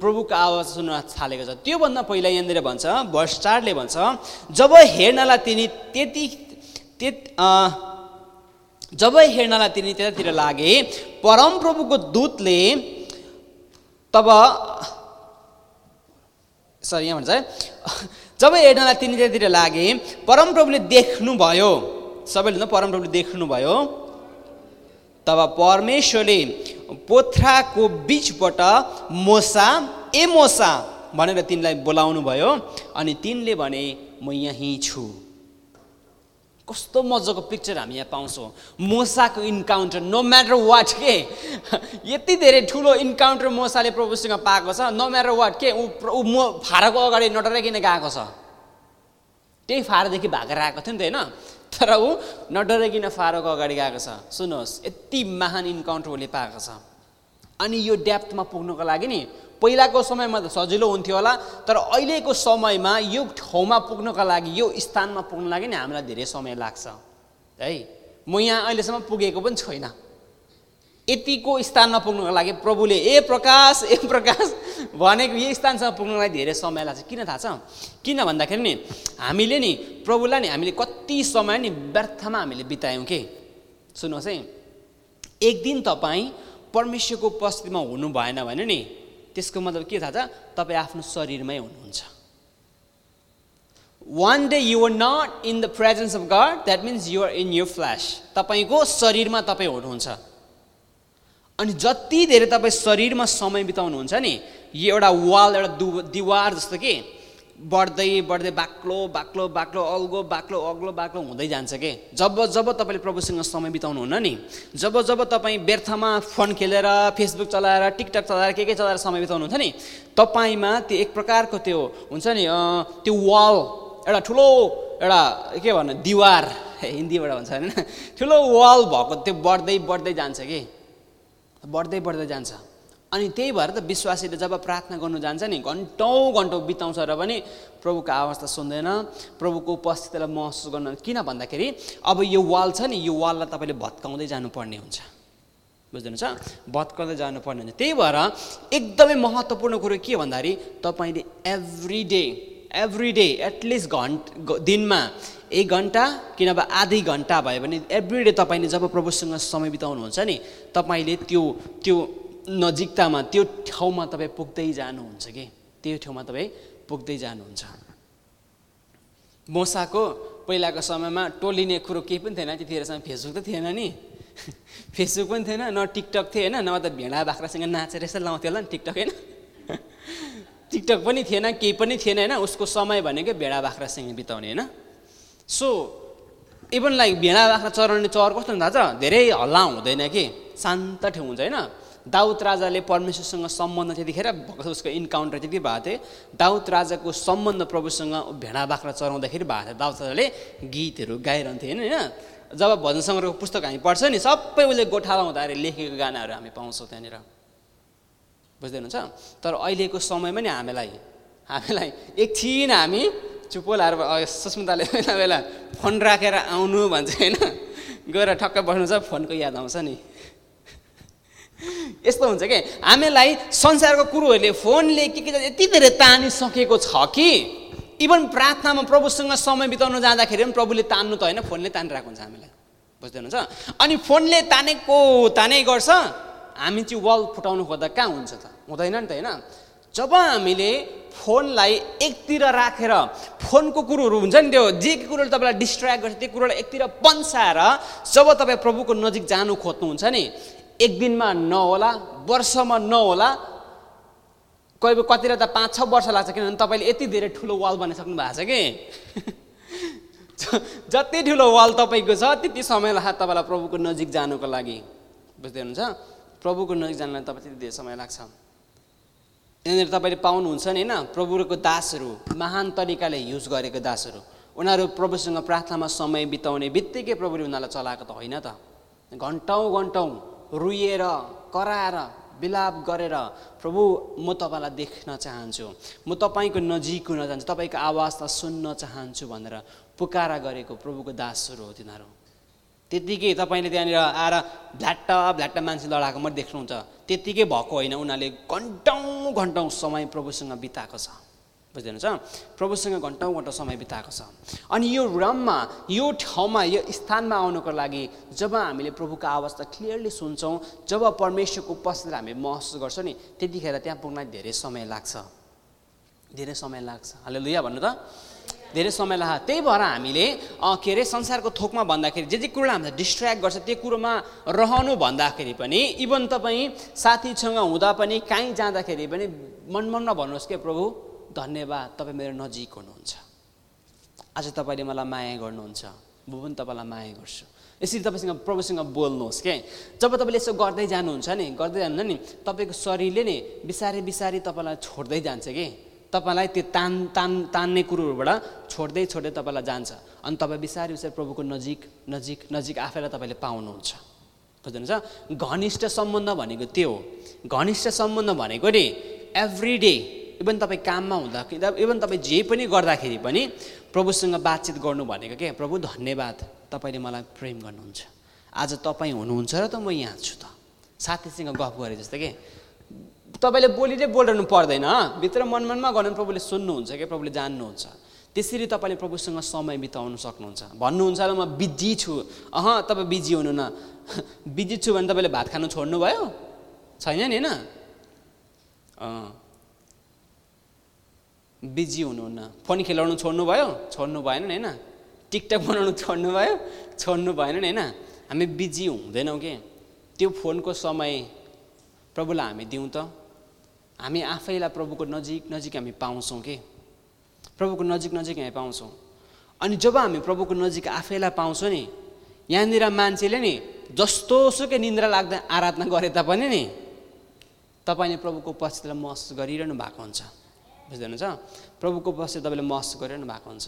[SPEAKER 2] प्रभुको आवाज सुन्न थालेको छ। त्योभन्दा पहिला यहाँनिर भन्छ भर्स्टारले भन्छ जब हेर्नलाई तिनी त्यति जब हेर्नलाई तिनी त्यतातिर लागे परमप्रभुको दूतले तब सरी यहाँ भन्छ जब हेर्नलाई तिनीतिर लागे परमप्रभुले देख्नुभयो सबैले परमप्रभुले देख्नुभयो तब परमेश्वरले पोथ्राको बिचबाट मोसा ए मोसा भनेर तिनलाई बोलाउनु भयो अनि तिनले भने म यहीँ छु। कस्तो मजाको पिक्चर हामी यहाँ पाउँछौँ। मोसाको इन्काउन्टर नो म्याटर वाट के? यति धेरै ठुलो इन्काउन्टर मोसाले प्रभुसँग पाएको छ नो म्याटर वाट के? ऊ मो फाराको अगाडि नडराइकन गएको छ? त्यही फारादेखि भागेर आएको थियो नि त होइन? तर ऊ नडराइकन फारोको अगाडि गएको छ? सुन्नुहोस् यति महान इन्काउन्टर उसले पाएको छ। अनि यो डेप्थमा पुग्नुको लागि नि पहिलाको समयमा त सजिलो हुन्थ्यो होला तर अहिलेको समयमा यो ठाउँमा पुग्नको लागि यो स्थानमा पुग्नु लागि नि हामीलाई धेरै समय लाग्छ है? म यहाँ अहिलेसम्म पुगेको पनि छैन। यतिको स्थानमा पुग्नुको लागि प्रभुले ए प्रकाश ए प्रकाश भनेको यो स्थानसम्म पुग्नुको लागि धेरै समय लाग्छ। किन थाहा छ? किन भन्दाखेरि नि हामीले नि प्रभुलाई नि हामीले कति समय नि व्यर्थमा हामीले बितायौँ के? सुन्नुहोस् है। एक दिन तपाईँ परमेश्वरको उपस्थितिमा हुनु भएन भने नि त्यसको मतलब के थाहा छ? तपाईँ आफ्नो शरीरमै हुनुहुन्छ। One day you're not in the presence of God that means you're in your flesh तपाईँको शरीरमा तपाईँ हुनुहुन्छ। अनि जति धेरै तपाईँ शरीरमा समय बिताउनुहुन्छ नि यो एउटा वाल एउटा दु दिवार जस्तो कि बढ्दै बढ्दै बाक्लो बाक्लो बाक्लो अल्गो बाक्लो अग्लो बाक्लो हुँदै जान्छ कि? जब जब तपाईँले प्रभुसँग समय बिताउनु हुन्न नि जब जब तपाईँ व्यर्थमा फोन खेलेर फेसबुक चलाएर टिकटक चलाएर के के चलाएर समय बिताउनुहुन्छ नि तपाईँमा त्यो एक प्रकारको त्यो हुन्छ नि त्यो वाल एउटा ठुलो एउटा के भन्नु दिवार हिन्दीबाट भन्छ होइन ठुलो वाल भएको त्यो बढ्दै बढ्दै जान्छ कि? बढ्दै बढ्दै जान्छ। अनि त्यही भएर त विश्वासीले जब प्रार्थना गर्नु जान्छ नि घन्टौँ घन्टौँ बिताउँछ र पनि प्रभुको आवाज त सुन्दैन प्रभुको उपस्थितिलाई महसुस गर्न किन भन्दाखेरि अब यो वाल छ नि यो वाललाई तपाईँले भत्काउँदै जानुपर्ने हुन्छ। बुझ्नुहुन्छ भत्काउँदै जानुपर्ने हुन्छ। त्यही भएर एकदमै महत्त्वपूर्ण कुरो के भन्दाखेरि तपाईँले every day every day at least घन्ट दिनमा एक घन्टा कि नभए आधी घन्टा भयो भने एभ्री डे तपाईँले जब प्रभुसँग समय बिताउनुहुन्छ नि तपाईँले त्यो त्यो नजिकतामा त्यो ठाउँमा तपाईँ पुग्दै जानुहुन्छ कि? त्यो ठाउँमा तपाईँ पुग्दै जानुहुन्छ। मोसाको पहिलाको समयमा टोलिने कुरो केही पनि थिएन त्यतिखेरसम्म फेसबुक त थिएन नि। फेसबुक पनि थिएन न टिकटक थियो होइन नभए त भेडा बाख्रासँग नाचेर यसो लाउँथ्यो होला नि टिकटक होइन? टिकटक पनि थिएन केही पनि थिएन होइन? उसको समय भनेकै भेडा बाख्रासँग बिताउने होइन? सो इभन लाइक भेडा बाख्रा चराउने चर कस्तो थाहा छ? धेरै हल्ला हुँदैन कि? शान्त ठाउँ हुन्छ होइन? दाउद राजाले परमेश्वरसँग सम्बन्ध त्यतिखेर उसको इन्काउन्टर त्यति भएको थियो। दाउद राजाको सम्बन्ध प्रभुसँग भेडा बाख्रा चराउँदाखेरि भएको थियो। दाउद राजाले गीतहरू गाइरहन्थे होइन? होइन जब भजन सङ्ग्रहको पुस्तक हामी पढ्छ नि सबै उसले गोठाला हुँदाखेरि लेखेको गानाहरू हामी पाउँछौँ त्यहाँनिर। बुझ्दै हुनुहुन्छ तर अहिलेको समयमा नि हामीलाई हामीलाई एकछिन हामी चुपो लाएर सुस्मिताले बेला बेला फोन राखेर आउनु भन्छ होइन? गएर ठक्क बस्नु छ फोनको याद आउँछ नि। यस्तो हुन्छ कि? हामीलाई संसारको कुरोहरूले फोनले के के यति धेरै तानिसकेको छ कि इभन प्रार्थनामा प्रभुसँग समय बिताउन जाँदाखेरि पनि प्रभुले तान्नु त होइन फोनले तानिरहेको हुन्छ हामीलाई। बुझ्दै हुनुहुन्छ अनि फोनले तानेको तानै गर्छ हामी चाहिँ वाल फुटाउनु खोज्दा कहाँ हुन्छ त? हुँदैन नि त होइन? जब हामीले फोनलाई एकतिर राखेर फोनको कुरोहरू हुन्छ नि त्यो जे कुरोले तपाईँलाई डिस्ट्र्याक्ट गर्छ त्यो कुरोलाई एकतिर पन्साएर जब तपाईँ प्रभुको नजिक जानु खोज्नुहुन्छ नि एक दिनमा नहोला वर्षमा नहोला। कोही कतिलाई त पाँच छ वर्ष लाग्छ किनभने तपाईँले यति धेरै ठुलो वाल बनाइसक्नु भएको छ कि? जति ठुलो वाल तपाईँको छ त्यति समय लाग्छ तपाईँलाई प्रभुको नजिक जानुको लागि। बुझ्दै हुनुहुन्छ? प्रभुको नजिक जानलाई तपाईँ त्यति धेरै समय लाग्छ। यहाँनिर तपाईँले पाउनुहुन्छ नि होइन? प्रभुको दासहरू महान तरिकाले युज गरेको दासहरू। उनीहरू प्रभुसँग प्रार्थनामा समय बिताउने बित्तिकै प्रभुले उनीहरूलाई चलाएको त होइन त। घन्टौँ घन्टौँ रुइएर कराएर विलाप गरेर प्रभु म तपाईँलाई देख्न चाहन्छु। म तपाईँको नजिक हुन चाहन्छु। तपाईँको आवाजलाई सुन्न चाहन्छु भनेर पुकारा गरेको प्रभुको दासहरू हो तिनीहरू। त्यत्तिकै तपाईँले त्यहाँनिर आएर भ्ल्याट्ट भ्ल्याट्ट मान्छे लडाएको मात्रै देख्नुहुन्छ। त्यत्तिकै भएको होइन। उनीहरूले घन्टौँ घन्टौँ समय प्रभुसँग बिताएको छ। बुझ्दैछ प्रभुसँग घन्टौँ घन्टा समय बिताएको छ। अनि यो रममा यो ठाउँमा यो स्थानमा आउनको लागि जब हामीले प्रभुको आवाज त क्लियरली सुन्छौँ जब परमेश्वरको उपस्थिति हामी महसुस गर्छौँ नि त्यतिखेर त्यहाँ पुग्न धेरै समय लाग्छ। धेरै समय लाग्छ। हाले लुया भन्नु त? धेरै समय लाग्छ। त्यही भएर हामीले के अरे संसारको थोकमा भन्दाखेरि जे जे कुरोलाई हामीलाई डिस्ट्र्याक्ट गर्छ त्यो कुरोमा रहनु भन्दाखेरि पनि इभन तपाईँ साथीसँग हुँदा पनि काहीँ जाँदाखेरि पनि मन मनमा भन्नुहोस् के प्रभु? धन्यवाद तपाईँ मेरो नजिक हुनुहुन्छ। आज तपाईँले मलाई माया गर्नुहुन्छ म पनि तपाईँलाई माया गर्छु। यसरी तपाईँसँग प्रभुसँग बोल्नुहोस् के? जब तपाईँले यसो गर्दै जानुहुन्छ नि गर्दै जानुहुन्छ नि तपाईँको शरीरले नि बिसारी बिसारी तपाईँलाई छोड्दै जान्छ कि? तपाईँलाई त्यो तान तान तान्ने कुरोहरूबाट छोड्दै छोड्दै तपाईँलाई जान्छ। अनि तपाईँ बिस्तारै बिस्तारै प्रभुको नजिक नजिक नजिक आफैलाई तपाईँले पाउनुहुन्छ। बुझ्नुहुन्छ? घनिष्ठ सम्बन्ध भनेको त्यो हो। घनिष्ठ सम्बन्ध भनेको नि एभ्री डे इभन तपाईँ काममा हुँदाखेरि इभन तपाईँ जे पनि गर्दाखेरि पनि प्रभुसँग बातचित गर्नु भनेको के? प्रभु धन्यवाद। तपाईँले मलाई प्रेम गर्नुहुन्छ। आज तपाईँ हुनुहुन्छ र त म यहाँ छु त। साथीसँग गफ गरेँ जस्तो कि? तपाईँले बोलीले बोलिरहनु पर्दैन। भित्र मन मनमा गर्नु प्रभुले सुन्नुहुन्छ क्या प्रभुले जान्नुहुन्छ। त्यसरी तपाईँले प्रभुसँग समय बिताउनु सक्नुहुन्छ। भन्नुहुन्छ र म बिजी छु। अह तपाईँ बिजी हुनु न बिजी छु भने तपाईँले भात खानु छोड्नुभयो? छैन नि होइन? बिजी हुनुहुन्न। फोन खेलाउनु छोड्नु भयो? छोड्नु भएन नि होइन? टिकटक बनाउनु छोड्नु भयो? छोड्नु भएन नि होइन? हामी बिजी हुँदैनौँ कि? त्यो फोनको समय प्रभुलाई हामी दिउँ त। हामी आफैलाई प्रभुको नजिक नजिक हामी पाउँछौँ कि? प्रभुको नजिक नजिक हामी पाउँछौँ। अनि जब हामी प्रभुको नजिक आफैलाई पाउँछौँ नि यहाँनिर मान्छेले नि जस्तो सुकै निन्द्रा लाग्दा आराधना गरे तापनि नि तपाईँले प्रभुको उपस्थितिलाई महसुस गरिरहनु भएको हुन्छ। बुझ्दैनुहुन्छ प्रभुको उपस्थिति तपाईँले महसुस गरिरहनु भएको हुन्छ।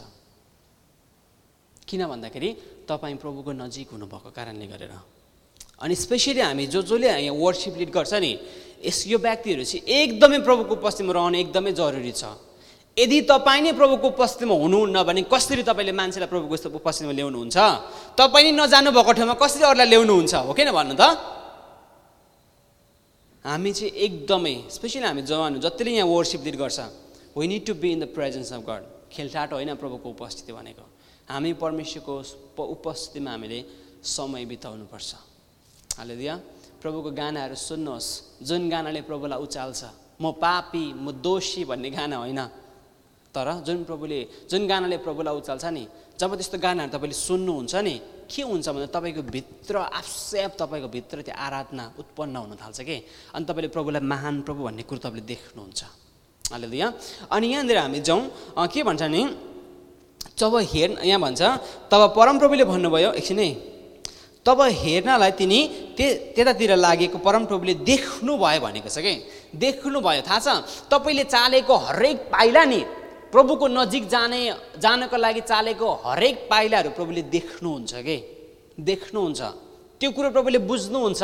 [SPEAKER 2] किन भन्दाखेरि तपाईँ प्रभुको नजिक हुनुभएको कारणले गरेर। अनि स्पेसली हामी जो जसले यहाँ वर्सिप लिड गर्छ नि यस यो व्यक्तिहरू चाहिँ एकदमै प्रभुको उपस्थितिमा रहनु एकदमै जरुरी छ। यदि तपाईँ नै प्रभुको उपस्थितिमा हुनुहुन्न भने कसरी तपाईँले मान्छेलाई प्रभुको उपस्थितिमा ल्याउनुहुन्छ? तपाईँ नै नजानु भएको ठाउँमा कसरी अरूलाई ल्याउनुहुन्छ? हो किन भन्नु त? हामी चाहिँ एकदमै स्पेसली हामी जवान जतिले यहाँ वर्सिप लिड गर्छ। We need to be in the presence of God खेलठाट होइन प्रभुको उपस्थिति भनेको। हामी परमेश्वरको उपस्थितिमा हामीले समय बिताउनुपर्छ। हालेदिया प्रभुको गानाहरू सुन्नुहोस्। जुन गानाले प्रभुलाई उचाल्छ म पापी म दोषी भन्ने गाना होइन। तर जुन प्रभुले जुन गानाले प्रभुलाई उचाल्छ नि जब त्यस्तो गानाहरू तपाईँले सुन्नुहुन्छ नि के हुन्छ भने तपाईँको भित्र आफसेप तपाईँको भित्र त्यो आराधना उत्पन्न हुन थाल्छ कि? अनि तपाईँले प्रभुलाई महान प्रभु भन्ने कुरो तपाईँले देख्नुहुन्छ। हालेदिया अनि यहाँनिर हामी जाउँ के भन्छ नि जब हेर यहाँ भन्छ तब परमप्रभुले भन्नुभयो एकछिन तब हेर्नलाई तिनी ते त्यतातिर लागेको परमप्रभुले देख्नुभयो भनेको छ कि? देख्नुभयो थाहा छ? तपाईँले चालेको हरेक पाइला नि प्रभुको नजिक जाने जानको लागि चालेको हरेक पाइलाहरू प्रभुले देख्नुहुन्छ कि? देख्नुहुन्छ। त्यो कुरो प्रभुले बुझ्नुहुन्छ।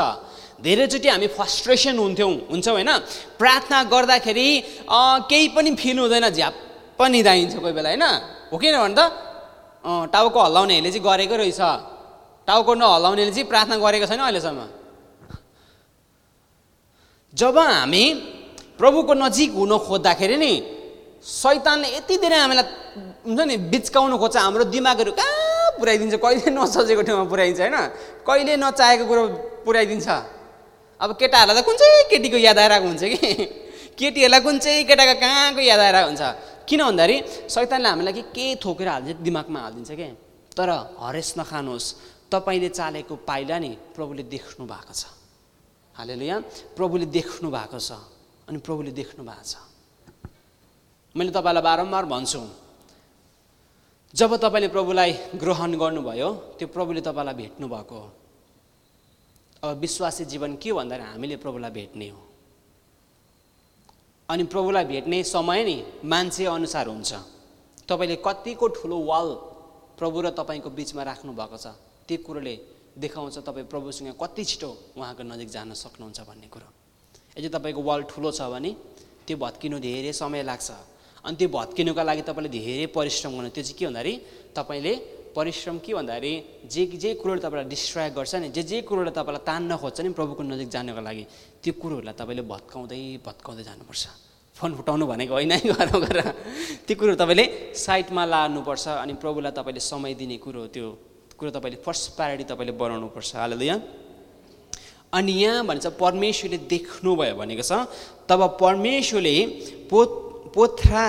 [SPEAKER 2] धेरैचोटि हामी फ्रस्ट्रेसन हुन्थ्यौँ हुन्छौँ होइन? प्रार्थना गर्दाखेरि केही पनि फिल हुँदैन झ्याप पनि दाइन्छ कोही बेला होइन? हो किन भन् त टाउको हल्लाउनेहरूले चाहिँ गरेको रहेछ। टाउको नहलाउनेले चाहिँ प्रार्थना गरेको छैन अहिलेसम्म। जब हामी प्रभुको नजिक हुन खोज्दाखेरि नि सैतानले यति धेरै हामीलाई हुन्छ नि बिच्काउनु खोज्छ हाम्रो दिमागहरू कहाँ पुऱ्याइदिन्छ? कहिले नसोचेको ठाउँमा पुऱ्याइदिन्छ होइन? कहिले नचाहेको कुरो पुऱ्याइदिन्छ? अब केटाहरूलाई त कुन चाहिँ केटीको याद आइरहेको हुन्छ कि? केटीहरूलाई कुन चाहिँ केटाको कहाँको याद आइरहेको हुन्छ? किन भन्दाखेरि सैतानले हामीलाई कि के थोकेर हालिदिन्छ दिमागमा हालिदिन्छ कि? तर हरेस नखानुहोस्। तपाईँले चालेको पाइला नि प्रभुले देख्नु भएको छ। हालेलु यहाँ प्रभुले देख्नु भएको छ अनि प्रभुले देख्नु भएको छ। मैले तपाईँलाई बारम्बार भन्छु जब तपाईँले प्रभुलाई ग्रहण गर्नुभयो त्यो प्रभुले तपाईँलाई भेट्नु भएको हो अब विश्वासी जीवन के भन्दाखेरि हामीले प्रभुलाई भेट्ने हो। अनि प्रभुलाई भेट्ने समय नि मान्छे अनुसार हुन्छ। तपाईँले कतिको ठुलो वाल प्रभु र तपाईँको बिचमा राख्नु भएको छ त्यो कुरोले देखाउँछ तपाईँ प्रभुसँग कति छिटो उहाँको नजिक जान सक्नुहुन्छ भन्ने कुरो। यदि तपाईँको वाल ठुलो छ भने त्यो भत्किनु धेरै समय लाग्छ। अनि त्यो भत्किनुको लागि तपाईँले धेरै परिश्रम गर्नु त्यो चाहिँ के भन्दाखेरि तपाईँले परिश्रम के भन्दाखेरि जे जे कुरोले तपाईँलाई डिस्ट्राक्ट गर्छ नि जे जे कुरोले तपाईँलाई तान्न खोज्छ नि प्रभुको नजिक जानको लागि त्यो कुरोहरूलाई तपाईँले भत्काउँदै भत्काउँदै जानुपर्छ। फोन फुटाउनु भनेको होइन है घरमा गएर त्यो कुरो तपाईँले साइडमा लानुपर्छ अनि प्रभुलाई तपाईँले समय दिने कुरो त्यो कुरो तपाईँले फर्स्ट प्रायोरिटी तपाईँले बनाउनुपर्छ। हालेलुया अनि यहाँ भन्छ परमेश्वरले देख्नुभयो भनेको छ तब परमेश्वरले पोथ्रा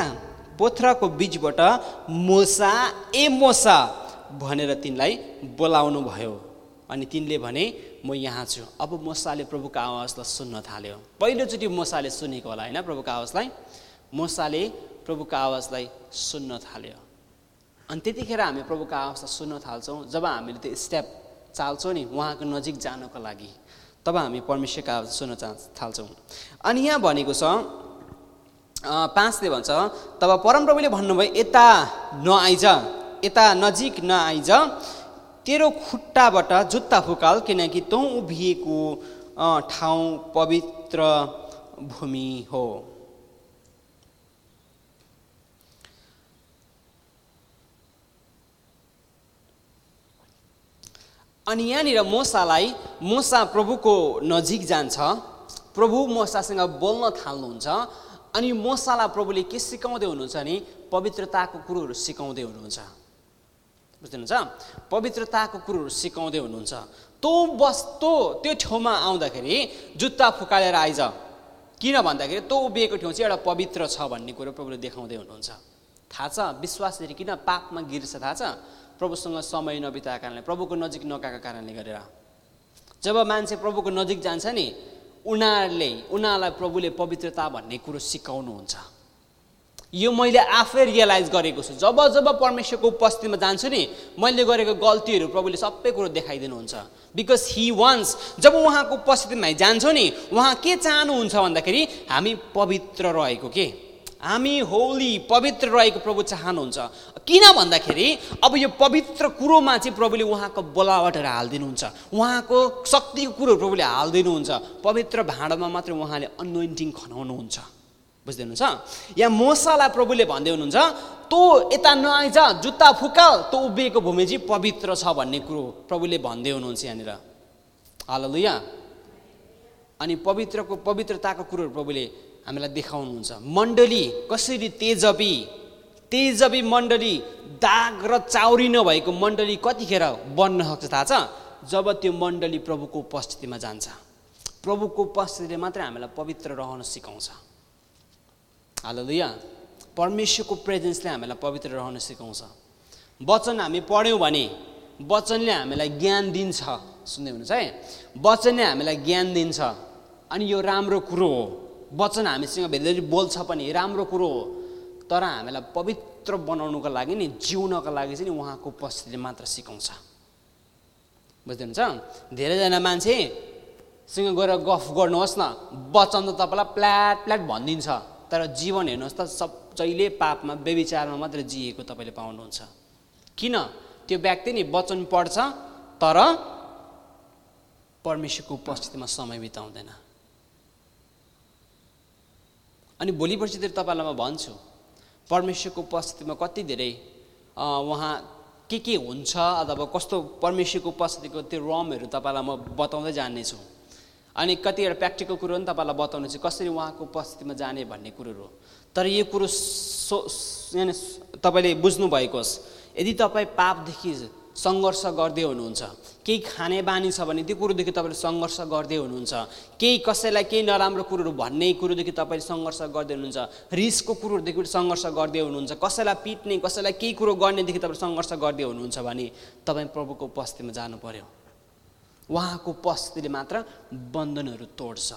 [SPEAKER 2] पोथ्राको बिचबाट मोसा ए मोसा भनेर तिनलाई बोलाउनु भयो। अनि तिनले भने म यहाँ छु। अब मोसाले प्रभुको आवाजलाई सुन्न थाल्यो। पहिलोचोटि मोसाले सुनेको होला होइन प्रभुको आवाजलाई? मोसाले प्रभुको आवाजलाई सुन्न थाल्यो। अनि त्यतिखेर हामी प्रभुको आवाजलाई सुन्न थाल्छौँ जब हामीले त्यो स्टेप चाल्छौँ नि उहाँको नजिक जानको लागि तब हामी परमेश्वरको आवाज सुन्न थाल्छौँ। अनि यहाँ भनेको छ पाँचले भन्छ तब परमप्रभुले भन्नुभयो यता नआइज यता नजिक नआइज तेरो खुट्टाबाट जुत्ता फुकाल किनकि तँ उभिएको ठाउँ पवित्र भूमि हो। अनि यहाँनिर मोसालाई मोसा प्रभुको नजिक जान्छ। प्रभु मोसासँग बोल्न थाल्नुहुन्छ। अनि मोसालाई प्रभुले के सिकाउँदै हुनुहुन्छ भने पवित्रताको कुरोहरू सिकाउँदै हुनुहुन्छ। बुझ्नुहुन्छ? पवित्रताको कुरोहरू सिकाउँदै हुनुहुन्छ। तँ बस्तो त्यो ठाउँमा आउँदाखेरि जुत्ता फुकालेर आइज। किन भन्दाखेरि तँ उभिएको ठाउँ चाहिँ एउटा पवित्र छ भन्ने कुरो प्रभुले देखाउँदै हुनुहुन्छ। थाहा छ? विश्वासले किन पापमा गिर्छ? थाहा छ? प्रभुसँग समय नबिताएको कारणले प्रभुको नजिक नगएको कारणले गरेर। जब मान्छे प्रभुको नजिक जान्छ नि उनीहरूले उनीहरूलाई प्रभुले पवित्रता भन्ने कुरो सिकाउनुहुन्छ। यो मैले आफै रियलाइज गरेको छु। जब जब परमेश्वरको उपस्थितिमा जान्छु नि मैले गरेको गल्तीहरू प्रभुले सबै कुरो देखाइदिनुहुन्छ। बिकज हि वान्स जब उहाँको उपस्थितिमा जान्छौँ नि उहाँ के चाहनुहुन्छ भन्दाखेरि हामी पवित्र रहेको के? हामी होली पवित्र रहेको प्रभु चाहनुहुन्छ। किन भन्दाखेरि अब यो पवित्र कुरोमा चाहिँ प्रभुले उहाँको बोलावटहरू हालिदिनुहुन्छ। उहाँको शक्तिको कुरोहरू प्रभुले हालिदिनुहुन्छ। पवित्र भाँडामा मात्रै उहाँले अनोइन्टिङ खनाउनुहुन्छ। बुझ्दै हुनुहुन्छ यहाँ मोसालाई प्रभुले भन्दै हुनुहुन्छ तँ यता नआइज जुत्ता फुकाल तँ उभिएको भूमि चाहिँ पवित्र छ भन्ने कुरो प्रभुले भन्दै हुनुहुन्छ यहाँनिर। हाललुया। अनि पवित्रको पवित्रताको कुरोहरू प्रभुले हामीलाई देखाउनुहुन्छ। मण्डली कसरी तेजबी तेजबी मण्डली दाग र चाउरी नभएको मण्डली कतिखेर बन्न सक्छ थाहा छ? जब त्यो मण्डली प्रभुको उपस्थितिमा जान्छ। प्रभुको उपस्थितिले मात्रै हामीलाई पवित्र रहन सिकाउँछ। हालदुया परमेश्वरको प्रेजेन्सले हामीलाई पवित्र रहन सिकाउँछ। वचन हामी पढ्यौँ भने वचनले हामीलाई ज्ञान दिन्छ। सुन्दै हुनुहुन्छ है? वचनले हामीलाई ज्ञान दिन्छ। अनि यो राम्रो कुरो हो। वचन हामीसँग धेरै बोल्छ पनि राम्रो कुरो हो। तर हामीलाई पवित्र बनाउनुको लागि नि जिउनको लागि चाहिँ नि उहाँको उपस्थितिले मात्र सिकाउँछ। बुझ्दै हुनुहुन्छ? धेरैजना मान्छेसँग गएर गफ गर्नुहोस् न। वचन त तपाईँलाई प्ल्याट प्ल्याट भनिदिन्छ। तर जीवन हेर्नुहोस् त सब जहिले पापमा बेविचारमा मात्रै जिएको तपाईँले पाउनुहुन्छ। किन? त्यो व्यक्ति नि वचन पढ्छ तर परमेश्वरको उपस्थितिमा समय बिताउँदैन। अनि भोलि पर्सितिर तपाईँलाई म भन्छु परमेश्वरको उपस्थितिमा कति धेरै उहाँ के के हुन्छ अथवा कस्तो परमेश्वरको उपस्थितिको त्यो रमहरू तपाईँलाई म बताउँदै जान्नेछु। अनि कतिवटा प्र्याक्टिकल कुरो पनि तपाईँलाई बताउनु चाहिँ कसरी उहाँको उपस्थितिमा जाने भन्ने कुरोहरू तर यो कुरो सो यानि तपाईँले बुझ्नुभएको होस् यदि तपाईँ पापदेखि सङ्घर्ष गर्दै हुनुहुन्छ केही खाने बानी छ भने त्यो कुरोदेखि तपाईँले सङ्घर्ष गर्दै हुनुहुन्छ केही कसैलाई केही नराम्रो कुरोहरू भन्ने कुरोदेखि तपाईँले सङ्घर्ष गर्दै हुनुहुन्छ रिसको कुरोहरूदेखि सङ्घर्ष गर्दै हुनुहुन्छ कसैलाई पिट्ने कसैलाई केही कुरो गर्नेदेखि तपाईँ सङ्घर्ष गर्दै हुनुहुन्छ भने तपाईँ प्रभुको उपस्थितिमा जानु पर्यो। उहाँको उपस्थितिले मात्र बन्धनहरू तोड्छ।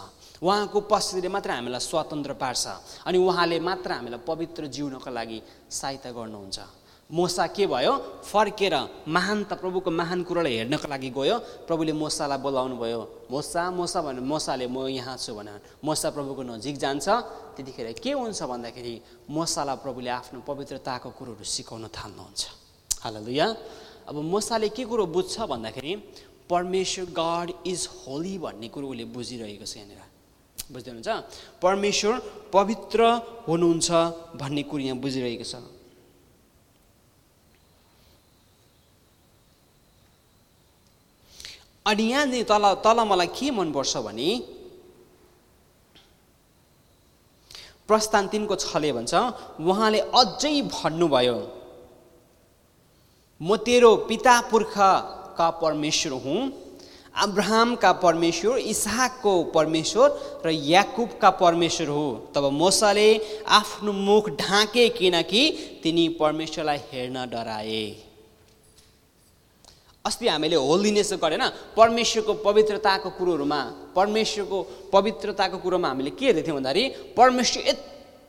[SPEAKER 2] उहाँको उपस्थितिले मात्र हामीलाई स्वतन्त्र पार्छ अनि उहाँले मात्र हामीलाई पवित्र जिउनको लागि सहायता गर्नुहुन्छ। मोसा के भयो? फर्केर महान त प्रभुको महान कुरोलाई हेर्नको लागि गयो। प्रभुले मोसालाई बोलाउनु भयो मोसा मोसा भने मोसाले म यहाँ छु भने मोसा प्रभुको नजिक जान्छ। त्यतिखेर के हुन्छ भन्दाखेरि मोसालाई प्रभुले आफ्नो पवित्रताको कुरोहरू सिकाउन थाल्नुहुन्छ। हाल अब मोसाले के कुरो बुझ्छ भन्दाखेरि परमेश्वर गड इज होली भन्ने कुरो उसले बुझिरहेको छ यहाँनिर। बुझ्दै हुनुहुन्छ परमेश्वर पवित्र हुनुहुन्छ भन्ने कुरो यहाँ बुझिरहेको छ। अनि यहाँ तल तल मलाई के मनपर्छ भने प्रस्थान तिनको छले भन्छ उहाँले अझै भन्नुभयो म तेरो पिता पुर्खाका परमेश्वर हुँ अब्राहमका परमेश्वर इसाकको परमेश्वर र याकुबका परमेश्वर हो। तब मोसाले आफ्नो मुख ढाके किनकि तिनी परमेश्वरलाई हेर्न डराए। अस्ति हामीले होलिनेस गरेन परमेश्वरको पवित्रताको कुरोहरूमा परमेश्वरको पवित्रताको कुरोमा हामीले के हेर्दै थियौँ भन्दाखेरि परमेश्वर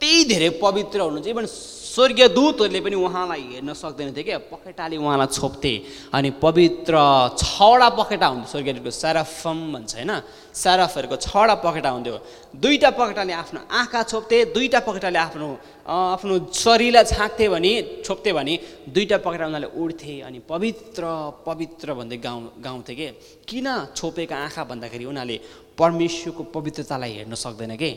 [SPEAKER 2] यति धेरै पवित्र हुनुहुन्छ। इभन स्वर्गीय दूतहरूले पनि उहाँलाई हेर्न सक्दैन थियो क्या। पखेटाले उहाँलाई छोप्थे। अनि पवित्र छवटा पखेटा हुन्थ्यो स्वर्गीय दूतको स्याराफम भन्छ होइन। स्याराफहरूको छवटा पखेटा हुन्थ्यो। दुईवटा पखेटाले आफ्नो आँखा छोप्थे। दुईवटा पखेटाले आफ्नो आफ्नो शरीरलाई छाक्थे भने छोप्थे भने दुईवटा पखेटा उनीहरूले उड्थे। अनि पवित्र पवित्र भन्दै गाउँ गाउँथे कि? किन छोपेका आँखा भन्दाखेरि उनीहरूले परमेश्वरको पवित्रतालाई हेर्न सक्दैन कि?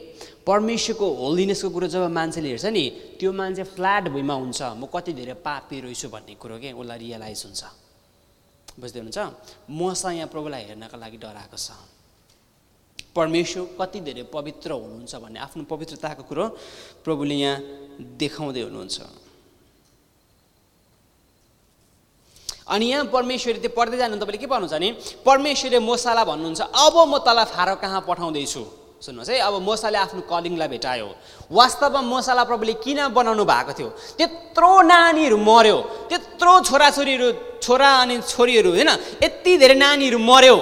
[SPEAKER 2] परमेश्वरको होलिनेसको कुरो जब मान्छेले हेर्छ नि त्यो मान्छे फ्ल्याट भुइँमा हुन्छ। म कति धेरै पापी रहेछु भन्ने कुरो के? उसलाई रियलाइज हुन्छ। बुझ्दै हुनुहुन्छ? मसँग यहाँ प्रभुलाई हेर्नका लागि डराएको छ। परमेश्वर कति धेरै पवित्र हुनुहुन्छ भन्ने आफ्नो पवित्रताको कुरो प्रभुले यहाँ देखाउँदै हुनुहुन्छ। अनि यहाँ परमेश्वरले त्यो पढ्दै जानु तपाईँले के भन्नुहुन्छ भने परमेश्वरले मोसालाई भन्नुहुन्छ अब म तँलाई फारो कहाँ पठाउँदैछु? सुन्नुहोस् है अब मोसाले आफ्नो कलिङलाई भेटायो। वास्तवमा मोसालाई प्रभुले किन बनाउनु भएको थियो? त्यत्रो नानीहरू मऱ्यो। त्यत्रो छोराछोरीहरू छोरा अनि छोरीहरू होइन? यति धेरै नानीहरू मऱ्यो।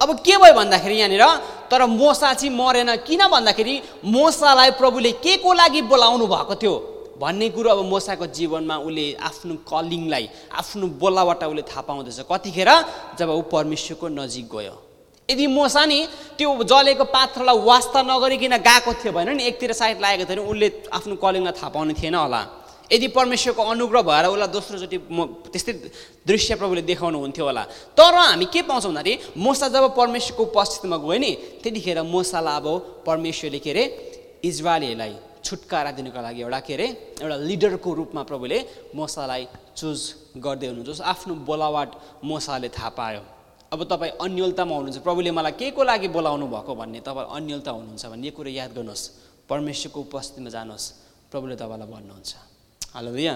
[SPEAKER 2] अब के भयो भन्दाखेरि यहाँनिर? तर मोसा चाहिँ मरेन। किन भन्दाखेरि? मोसालाई प्रभुले के को लागि बोलाउनु भएको थियो? भन्ने कुरो अब मोसाको जीवनमा उसले आफ्नो कलिङलाई आफ्नो बोलाबाट उसले थाहा पाउँदैछ। कतिखेर जब ऊ परमेश्वरको नजिक गयो। यदि मोसा नि त्यो जलेको पात्रलाई वास्ता नगरिकन गएको थियो भने नि एकतिर साइड लागेको थियो भने उसले आफ्नो कलिङलाई थाहा पाउने थिएन होला। यदि परमेश्वरको अनुग्रह भएर उसलाई दोस्रोचोटि म त्यस्तै दृश्य प्रभुले देखाउनु हुन्थ्यो होला। तर हामी के पाउँछौँ भन्दाखेरि मोसा जब परमेश्वरको उपस्थितिमा गयो नि त्यतिखेर मोसालाई अब परमेश्वरले के अरे इजरायलीहरूलाई छुटकारा दिनुको लागि एउटा के अरे एउटा लिडरको रूपमा प्रभुले मोसालाई चुज गर्दै हुनुहुन्छ। आफ्नो बोलावट मोसाले थाहा पायो। अब तपाईँ अन्यलतामा हुनुहुन्छ। प्रभुले मलाई के को लागि बोलाउनु भएको भन्ने तपाईँ अन्यलता हुनुहुन्छ भन्ने यो कुरो याद गर्नुहोस्। परमेश्वरको उपस्थितिमा जानुहोस्। प्रभुले तपाईँलाई भन्नुहुन्छ। हेलो भैया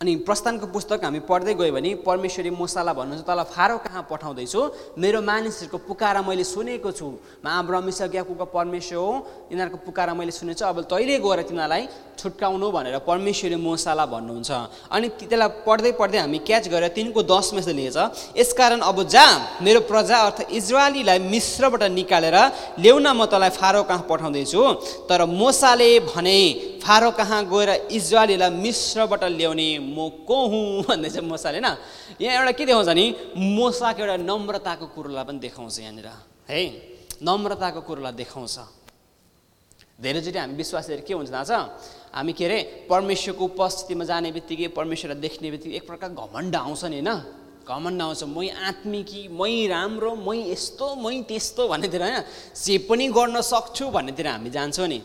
[SPEAKER 2] अनि प्रस्थानको पुस्तक हामी पढ्दै गयो भने परमेश्वरी मोसालाई भन्नुहुन्छ तल फारो कहाँ पठाउँदैछु? मेरो मानिसहरूको पुकारा मैले सुनेको छु। महाब्रमिसा ग्याकुको परमेश्वर हो। यिनीहरूको पुकारा मैले सुनेको छु अब तैँले गएर तिनीहरूलाई छुट्काउनु भनेर परमेश्वरी मोसालाई भन्नुहुन्छ। अनि त्यसलाई पढ्दै पढ्दै हामी क्याच गरेर तिनको दसमा यस्तो लिएछ। यसकारण अब जा मेरो प्रजा अर्थात् इजरायलीलाई मिश्रबाट निकालेर ल्याउन म तँलाई फारो कहाँ पठाउँदैछु। तर मोसाले भने फारो कहाँ गएर इजरायलीलाई मिश्रबाट ल्याउने म को हुँ भन्दै चाहिँ मोसाले होइन यहाँ एउटा के देखाउँछ नि? मोसाको एउटा नम्रताको कुरोलाई पनि देखाउँछ यहाँनिर। है? नम्रताको कुरोलाई देखाउँछ। धेरैचोटि हामी विश्वासीहरू के हुन्छ थाहा छ हामी के अरे? परमेश्वरको उपस्थितिमा जाने बित्तिकै परमेश्वरलाई देख्ने बित्तिकै एक प्रकार घमण्ड आउँछ नि होइन? घमण्ड आउँछ। मै आत्मिकी मै राम्रो मै यस्तो मै त्यस्तो भन्नेतिर होइन? जे पनि गर्न सक्छु भन्नेतिर हामी जान्छौँ नि।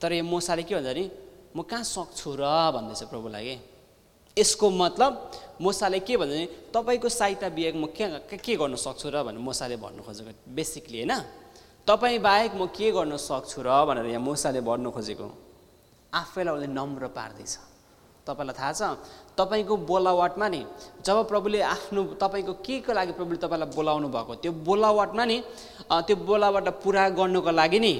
[SPEAKER 2] तर यो मोसाले के भन्छ नि? म कहाँ सक्छु र? भन्दैछ प्रभुलाई कि? यसको मतलब मोसाले के भन्छ भने तपाईँको सहायता बिहेक म के के गर्न सक्छु र भनेर मोसाले भन्नु खोजेको बेसिकली होइन? तपाईँ बाहेक म के गर्न सक्छु र भनेर यहाँ मोसाले भन्नु खोजेको। आफैलाई उसले नम्र पार्दैछ। तपाईँलाई थाहा छ? तपाईँको बोलावटमा नि जब प्रभुले आफ्नो तपाईँको के को लागि प्रभुले तपाईँलाई बोलाउनु भएको त्यो बोलावटमा नि त्यो बोलावट पुरा गर्नुको लागि नि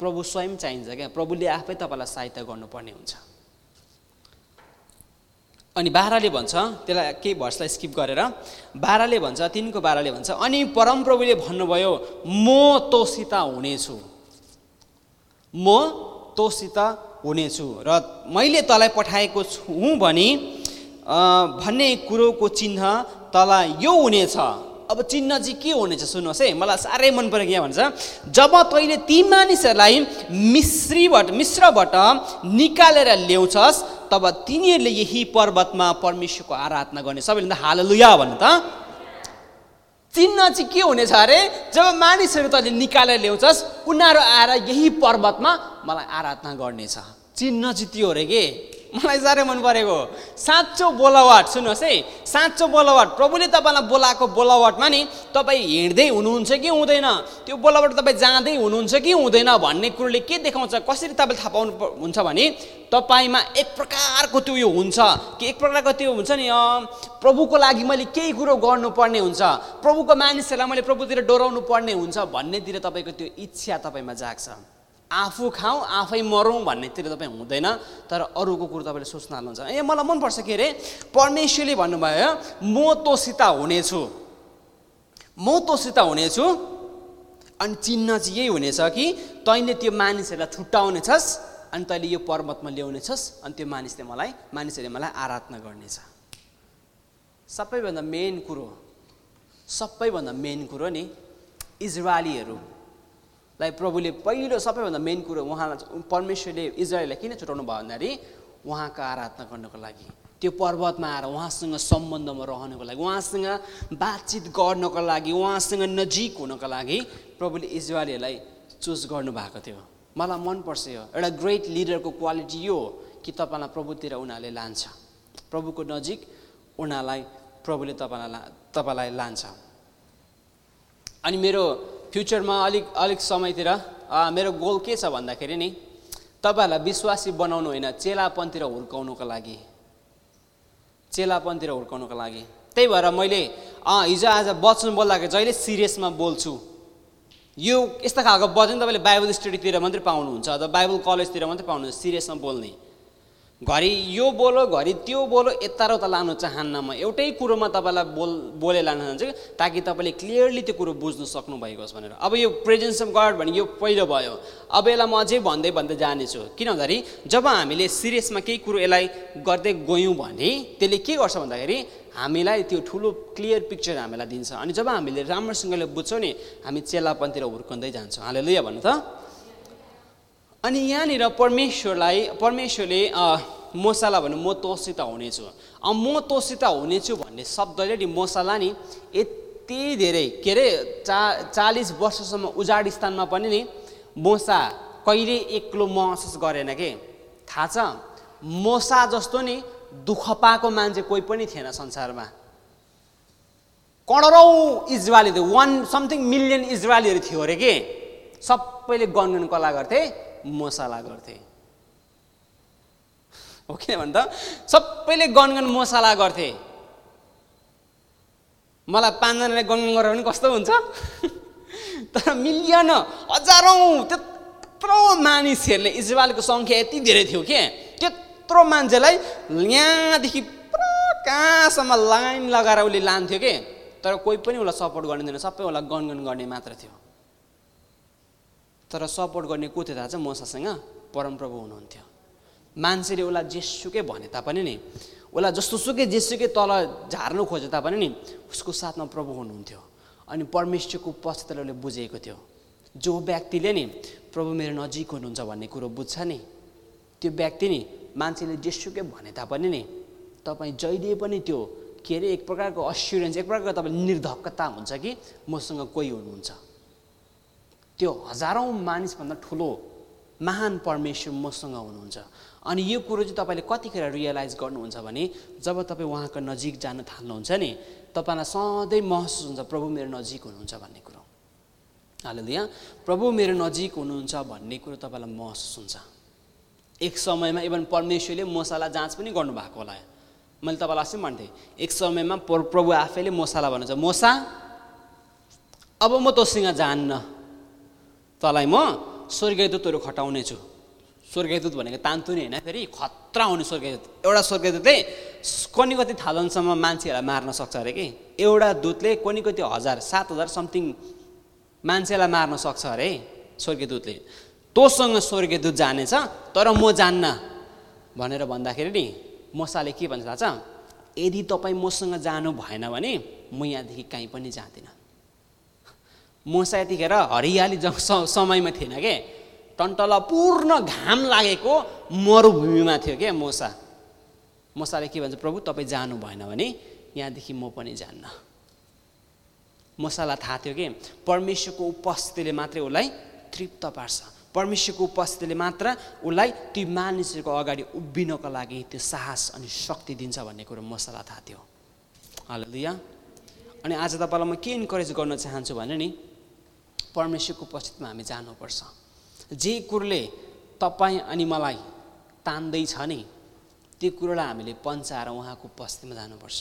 [SPEAKER 2] प्रभु स्वयं चाहिन्छ क्या? प्रभुले आफै तपाईँलाई सहायता गर्नुपर्ने हुन्छ। अनि बाह्रले भन्छ त्यसलाई केही भर्सलाई स्किप गरेर बाह्रले भन्छ तिनको बाह्रले भन्छ अनि परमप्रभुले भन्नुभयो म तोसित हुनेछु। म तोसित हुनेछु। र मैले तँलाई पठाएको छु भनी भन्ने कुरोको चिन्ह तँलाई यो हुनेछ। अब चिन्ह चाहिँ के हुनेछ सुन्नुहोस् है मलाई साह्रै मन पऱ्यो के भन्छ जब तैँले ती मानिसहरूलाई मिश्रीबाट मिश्रबाट निकालेर ल्याउँछस् तब तिनीहरूले यही पर्वतमा परमेश्वरको आराधना गर्ने। सबैभन्दा हाललुया भन्नु त। चिन्ह चाहिँ के हुनेछ अरे जब मानिसहरू तैँले निकालेर ल्याउँछस् उनीहरू आएर यही पर्वतमा मलाई आराधना गर्नेछ। चिन्ह चाहिँ त्यो अरे के? मलाई साह्रै मन परेको साँचो बोलावट सुन्नुहोस् है साँचो बोलावट। प्रभुले तपाईँलाई बोलाएको बोलावटमा नि तपाईँ हिँड्दै हुनुहुन्छ कि हुँदैन? त्यो बोलावट तपाईँ जाँदै हुनुहुन्छ कि हुँदैन भन्ने कुरोले के देखाउँछ कसरी तपाईँले थाहा पाउनु हुन्छ भने तपाईँमा एक प्रकारको त्यो उयो हुन्छ। कि एक प्रकारको त्यो हुन्छ नि प्रभुको लागि मैले केही कुरो गर्नुपर्ने हुन्छ। प्रभुको मानिसहरूलाई मैले प्रभुतिर डोराउनु पर्ने हुन्छ भन्नेतिर तपाईँको त्यो इच्छा तपाईँमा जाग्छ। आफू खाउँ आफै मरौँ भन्नेतिर तपाईँ हुँदैन तर अरूको कुरो तपाईँले सोच्न हाल्नुहुन्छ। ए मलाई मनपर्छ के अरे परमेश्वरले भन्नुभयो म तोसित हुनेछु। म तोसित हुनेछु अनि चिन्ह चाहिँ यही हुनेछ कि तैँले त्यो मानिसहरूलाई छुट्याउनेछस् अनि तैँले यो पर्वतमा ल्याउनेछस् अनि त्यो मानिसले मलाई मानिसहरूले मलाई आराधना गर्नेछ। सबैभन्दा मेन कुरो सबैभन्दा मेन कुरो नि इजरायलीहरू। लाई प्रभुले पहिलो सबैभन्दा मेन कुरो उहाँलाई परमेश्वरले इजरायललाई किन छुट्याउनु भयो भन्दाखेरि उहाँको आराधना गर्नको लागि। त्यो पर्वतमा आएर उहाँसँग सम्बन्धमा रहनको लागि उहाँसँग बातचित गर्नको लागि उहाँसँग नजिक हुनको लागि प्रभुले इजरायलीहरूलाई चुज गर्नुभएको थियो। मलाई मनपर्छ यो। एउटा ग्रेट लिडरको क्वालिटी यो हो कि तपाईँलाई प्रभुतिर उनीहरूले लान्छ। प्रभुको नजिक उनीहरूलाई प्रभुले तपाईँलाई तपाईँलाई लान्छ। अनि मेरो फ्युचरमा अलिक अलिक समयतिर मेरो गोल के छ भन्दाखेरि नि तपाईँहरूलाई विश्वासी बनाउनु होइन चेलापनतिर हुर्काउनुको लागि। चेलापनतिर हुर्काउनुको लागि। त्यही भएर मैले हिजो आज वचन बोल्दाखेरि जहिले सिरियसमा बोल्छु। यो यस्तो खालको वचन तपाईँले बाइबल स्टडीतिर मात्रै पाउनुहुन्छ अथवा बाइबल कलेजतिर मात्रै पाउनुहुन्छ सिरियसमा बोल्ने। घरि यो बोलो घरि त्यो बोलो यता र उता लानु चाहन्न म एउटै कुरोमा तपाईँलाई बोल बोले लान चाहन्छु ताकि तपाईँले क्लियरली त्यो कुरो बुझ्नु सक्नु भएको होस् भनेर। अब यो प्रेजेन्स अफ गड भने यो पहिलो भयो। अब यसलाई म अझै भन्दै भन्दै जानेछु। किन भन्दाखेरि जब हामीले सिरियसमा केही कुरो यसलाई गर्दै गयौँ भने त्यसले के गर्छ भन्दाखेरि हामीलाई त्यो ठुलो क्लियर पिक्चर हामीलाई दिन्छ। अनि जब हामीले राम्रोसँगले बुझ्छौँ नि हामी चेलापनतिर हुर्कँदै जान्छौँ। हाले लुया भन्नु त। अनि यहाँनिर परमेश्वरलाई परमेश्वरले मसाला भन्नु म तोसित हुनेछु। म तोसित हुनेछु भन्ने शब्दले नि मसाला नि यति धेरै के अरे चा चालिस वर्षसम्म उजाड स्थानमा पनि नि मोसा कहिले एक्लो महसुस गरेन के? थाहा छ? मोसा जस्तो नि दुःख पाएको मान्छे कोही पनि थिएन संसारमा। करोडौँ इजरायली थियो वान समथिङ मिलियन इजरायलीहरू थियो अरे के? सबैले गनगन कला गर्थे। मसाला गर्थे। हो किनभने त? सबैले गनगन मसाला गर्थे। मलाई पाँचजनाले गनगन गरेर पनि कस्तो हुन्छ? तर मिलियन हजारौँ त्यत्रो मानिसहरूले इजरायलको सङ्ख्या यति धेरै थियो के? त्यत्रो मान्छेलाई यहाँदेखि पुरा कहाँसम्म लाइन लगाएर उसले लान्थ्यो के? तर कोही पनि उसलाई सपोर्ट गर्दैन सबै उसलाई गनगन गर्ने मात्र थियो। तर सपोर्ट गर्ने को थियो थाहा छ? मसासँग परमप्रभु हुनुहुन्थ्यो। मान्छेले उसलाई जेसुकै भने तापनि नि उसलाई जस्तो सुकै जेसुकै तल झार्नु खोजे तापनि नि उसको साथमा प्रभु हुनुहुन्थ्यो। अनि परमेश्वरको उपस्थितिलाई उसले बुझेको थियो जो व्यक्तिले नि प्रभु मेरो नजिक हुनुहुन्छ भन्ने कुरो बुझ्छ नि त्यो व्यक्ति नि मान्छेले जेसुकै भने तापनि नि तपाईँ जहिले पनि त्यो के अरे एक प्रकारको अस्युरेन्स एक प्रकारको तपाईँ निर्धक्कता हुन्छ कि मसँग कोही हुनुहुन्छ। त्यो हजारौँ मानिसभन्दा ठुलो महान परमेश्वर मसँग हुनुहुन्छ। अनि यो कुरो चाहिँ तपाईँले कतिखेर रियलाइज गर्नुहुन्छ भने जब तपाईँ उहाँको नजिक जान थाल्नुहुन्छ नि तपाईँलाई सधैँ महसुस हुन्छ प्रभु मेरो नजिक हुनुहुन्छ भन्ने कुरो। हाल यहाँ प्रभु मेरो नजिक हुनुहुन्छ भन्ने कुरो तपाईँलाई महसुस हुन्छ। एक समयमा इभन परमेश्वरले मसाला जाँच पनि गर्नुभएको होला। मैले तपाईँलाई अस्ति भन्थेँ एक समयमा प्रभु आफैले मसाला भन्नुहुन्छ। मोसा? अब म तोसँग जान्न। तँलाई म स्वर्गीयदूतहरू खटाउने छु स्वर्गीयदूत भनेको तान्तुनी होइन फेरि खतरा हुने स्वर्गीयदूत एउटा स्वर्गीयदूतले कनि कति थाउजन्डसम्म मान्छेहरूलाई मार्न सक्छ अरे कि? एउटा दूतले कनि कति हजार सात हजार समथिङ मान्छेलाई मार्न सक्छ अरे स्वर्गीयदूतले तँसँग स्वर्गीयदूत जानेछ तर म जान्न। भनेर भन्दाखेरि नि मसाले के भन्छ थाहा छ? यदि तपाईँ मसँग जानु भएन भने म यहाँदेखि कहीँ पनि जाँदिनँ। मुसा यतिखेर हरियाली ज समयमा थिएन के? टन्टल पूर्ण घाम लागेको मरुभूमिमा थियो क्या मोसा। मोसाले के भन्छ प्रभु तपाईँ जानु भएन भने यहाँदेखि म पनि जान्न। मोसालाई थाहा थियो कि? परमेश्वरको उपस्थितिले मात्रै उसलाई तृप्त पार्छ। परमेश्वरको उपस्थितिले मात्र उसलाई ती मानिसहरूको अगाडि उभिनको लागि त्यो साहस अनि शक्ति दिन्छ भन्ने कुरो मसलाई थाहा थियो। हालेलुया। अनि आज तपाईँलाई म के इन्करेज गर्न चाहन्छु भने नि परमेश्वरको उपस्थितिमा हामी जानुपर्छ। जे कुरोले तपाईँ अनि मलाई तान्दैछ नि त्यो कुरोलाई हामीले पन्चाएर उहाँको उपस्थितिमा जानुपर्छ।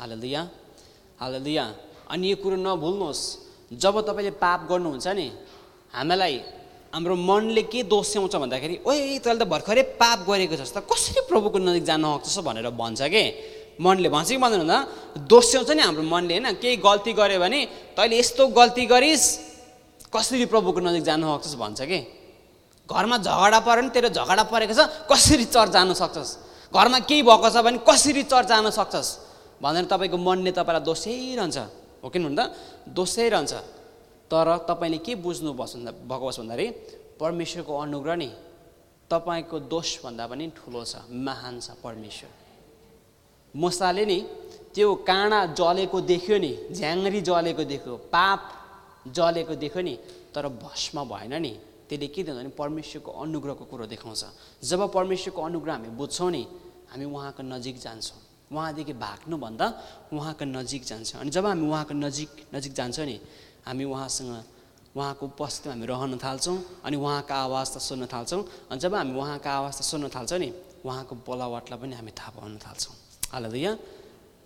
[SPEAKER 2] हालेलुया हालेलुया। अनि यो कुरो नभुल्नुहोस्। जब तपाईँले पाप गर्नुहुन्छ नि हामीलाई हाम्रो मनले के दोस्याउँछ भन्दाखेरि ओए तैँले त भर्खरै पाप गरेको छस् त कसरी प्रभुको नजिक जान सक्छस् भनेर भन्छ कि? मनले भन्छ कि भन्दैन? भन्दा दोस्याउँछ नि हाम्रो मनले होइन? केही गल्ती गऱ्यो भने तैँले यस्तो गल्ती गरिस् कसरी प्रभुको नजिक जानु सक्छस् भन्छ कि? घरमा झगडा पऱ्यो भने तेरो झगडा परेको छ कसरी चर्च जानु सक्छस्? घरमा केही भएको छ भने कसरी चर्च जान सक्छस्? भनेर तपाईँको मनले तपाईँलाई दोस्याइरहन्छ। हो कि भन्दा दोस्याइरहन्छ। तर तपाईँले के बुझ्नु भन्दा भएको छ भन्दाखेरि परमेश्वरको अनुग्रह नि तपाईँको दोषभन्दा पनि ठुलो छ महान छ परमेश्वर। मुसाले नि त्यो काँडा जलेको देख्यो नि झ्याङ्री जलेको देख्यो पाप जलेको देख्यो नि तर भस्म भएन नि। त्यसले के दिन्छ भने परमेश्वरको अनुग्रहको कुरो देखाउँछ। जब परमेश्वरको अनुग्रह हामी बुझ्छौँ नि हामी उहाँको नजिक जान्छौँ। उहाँदेखि भाग्नुभन्दा उहाँको नजिक जान्छ। अनि जब हामी उहाँको नजिक नजिक जान्छौँ नि हामी उहाँसँग उहाँको उपस्थितिमा हामी रहन थाल्छौँ अनि उहाँको आवाज त सुन्न थाल्छौँ। अनि जब हामी उहाँको आवाज त सुन्न थाल्छौँ नि उहाँको बोलावटलाई पनि हामी थाहा पाउन थाल्छौँ। हालेलुया।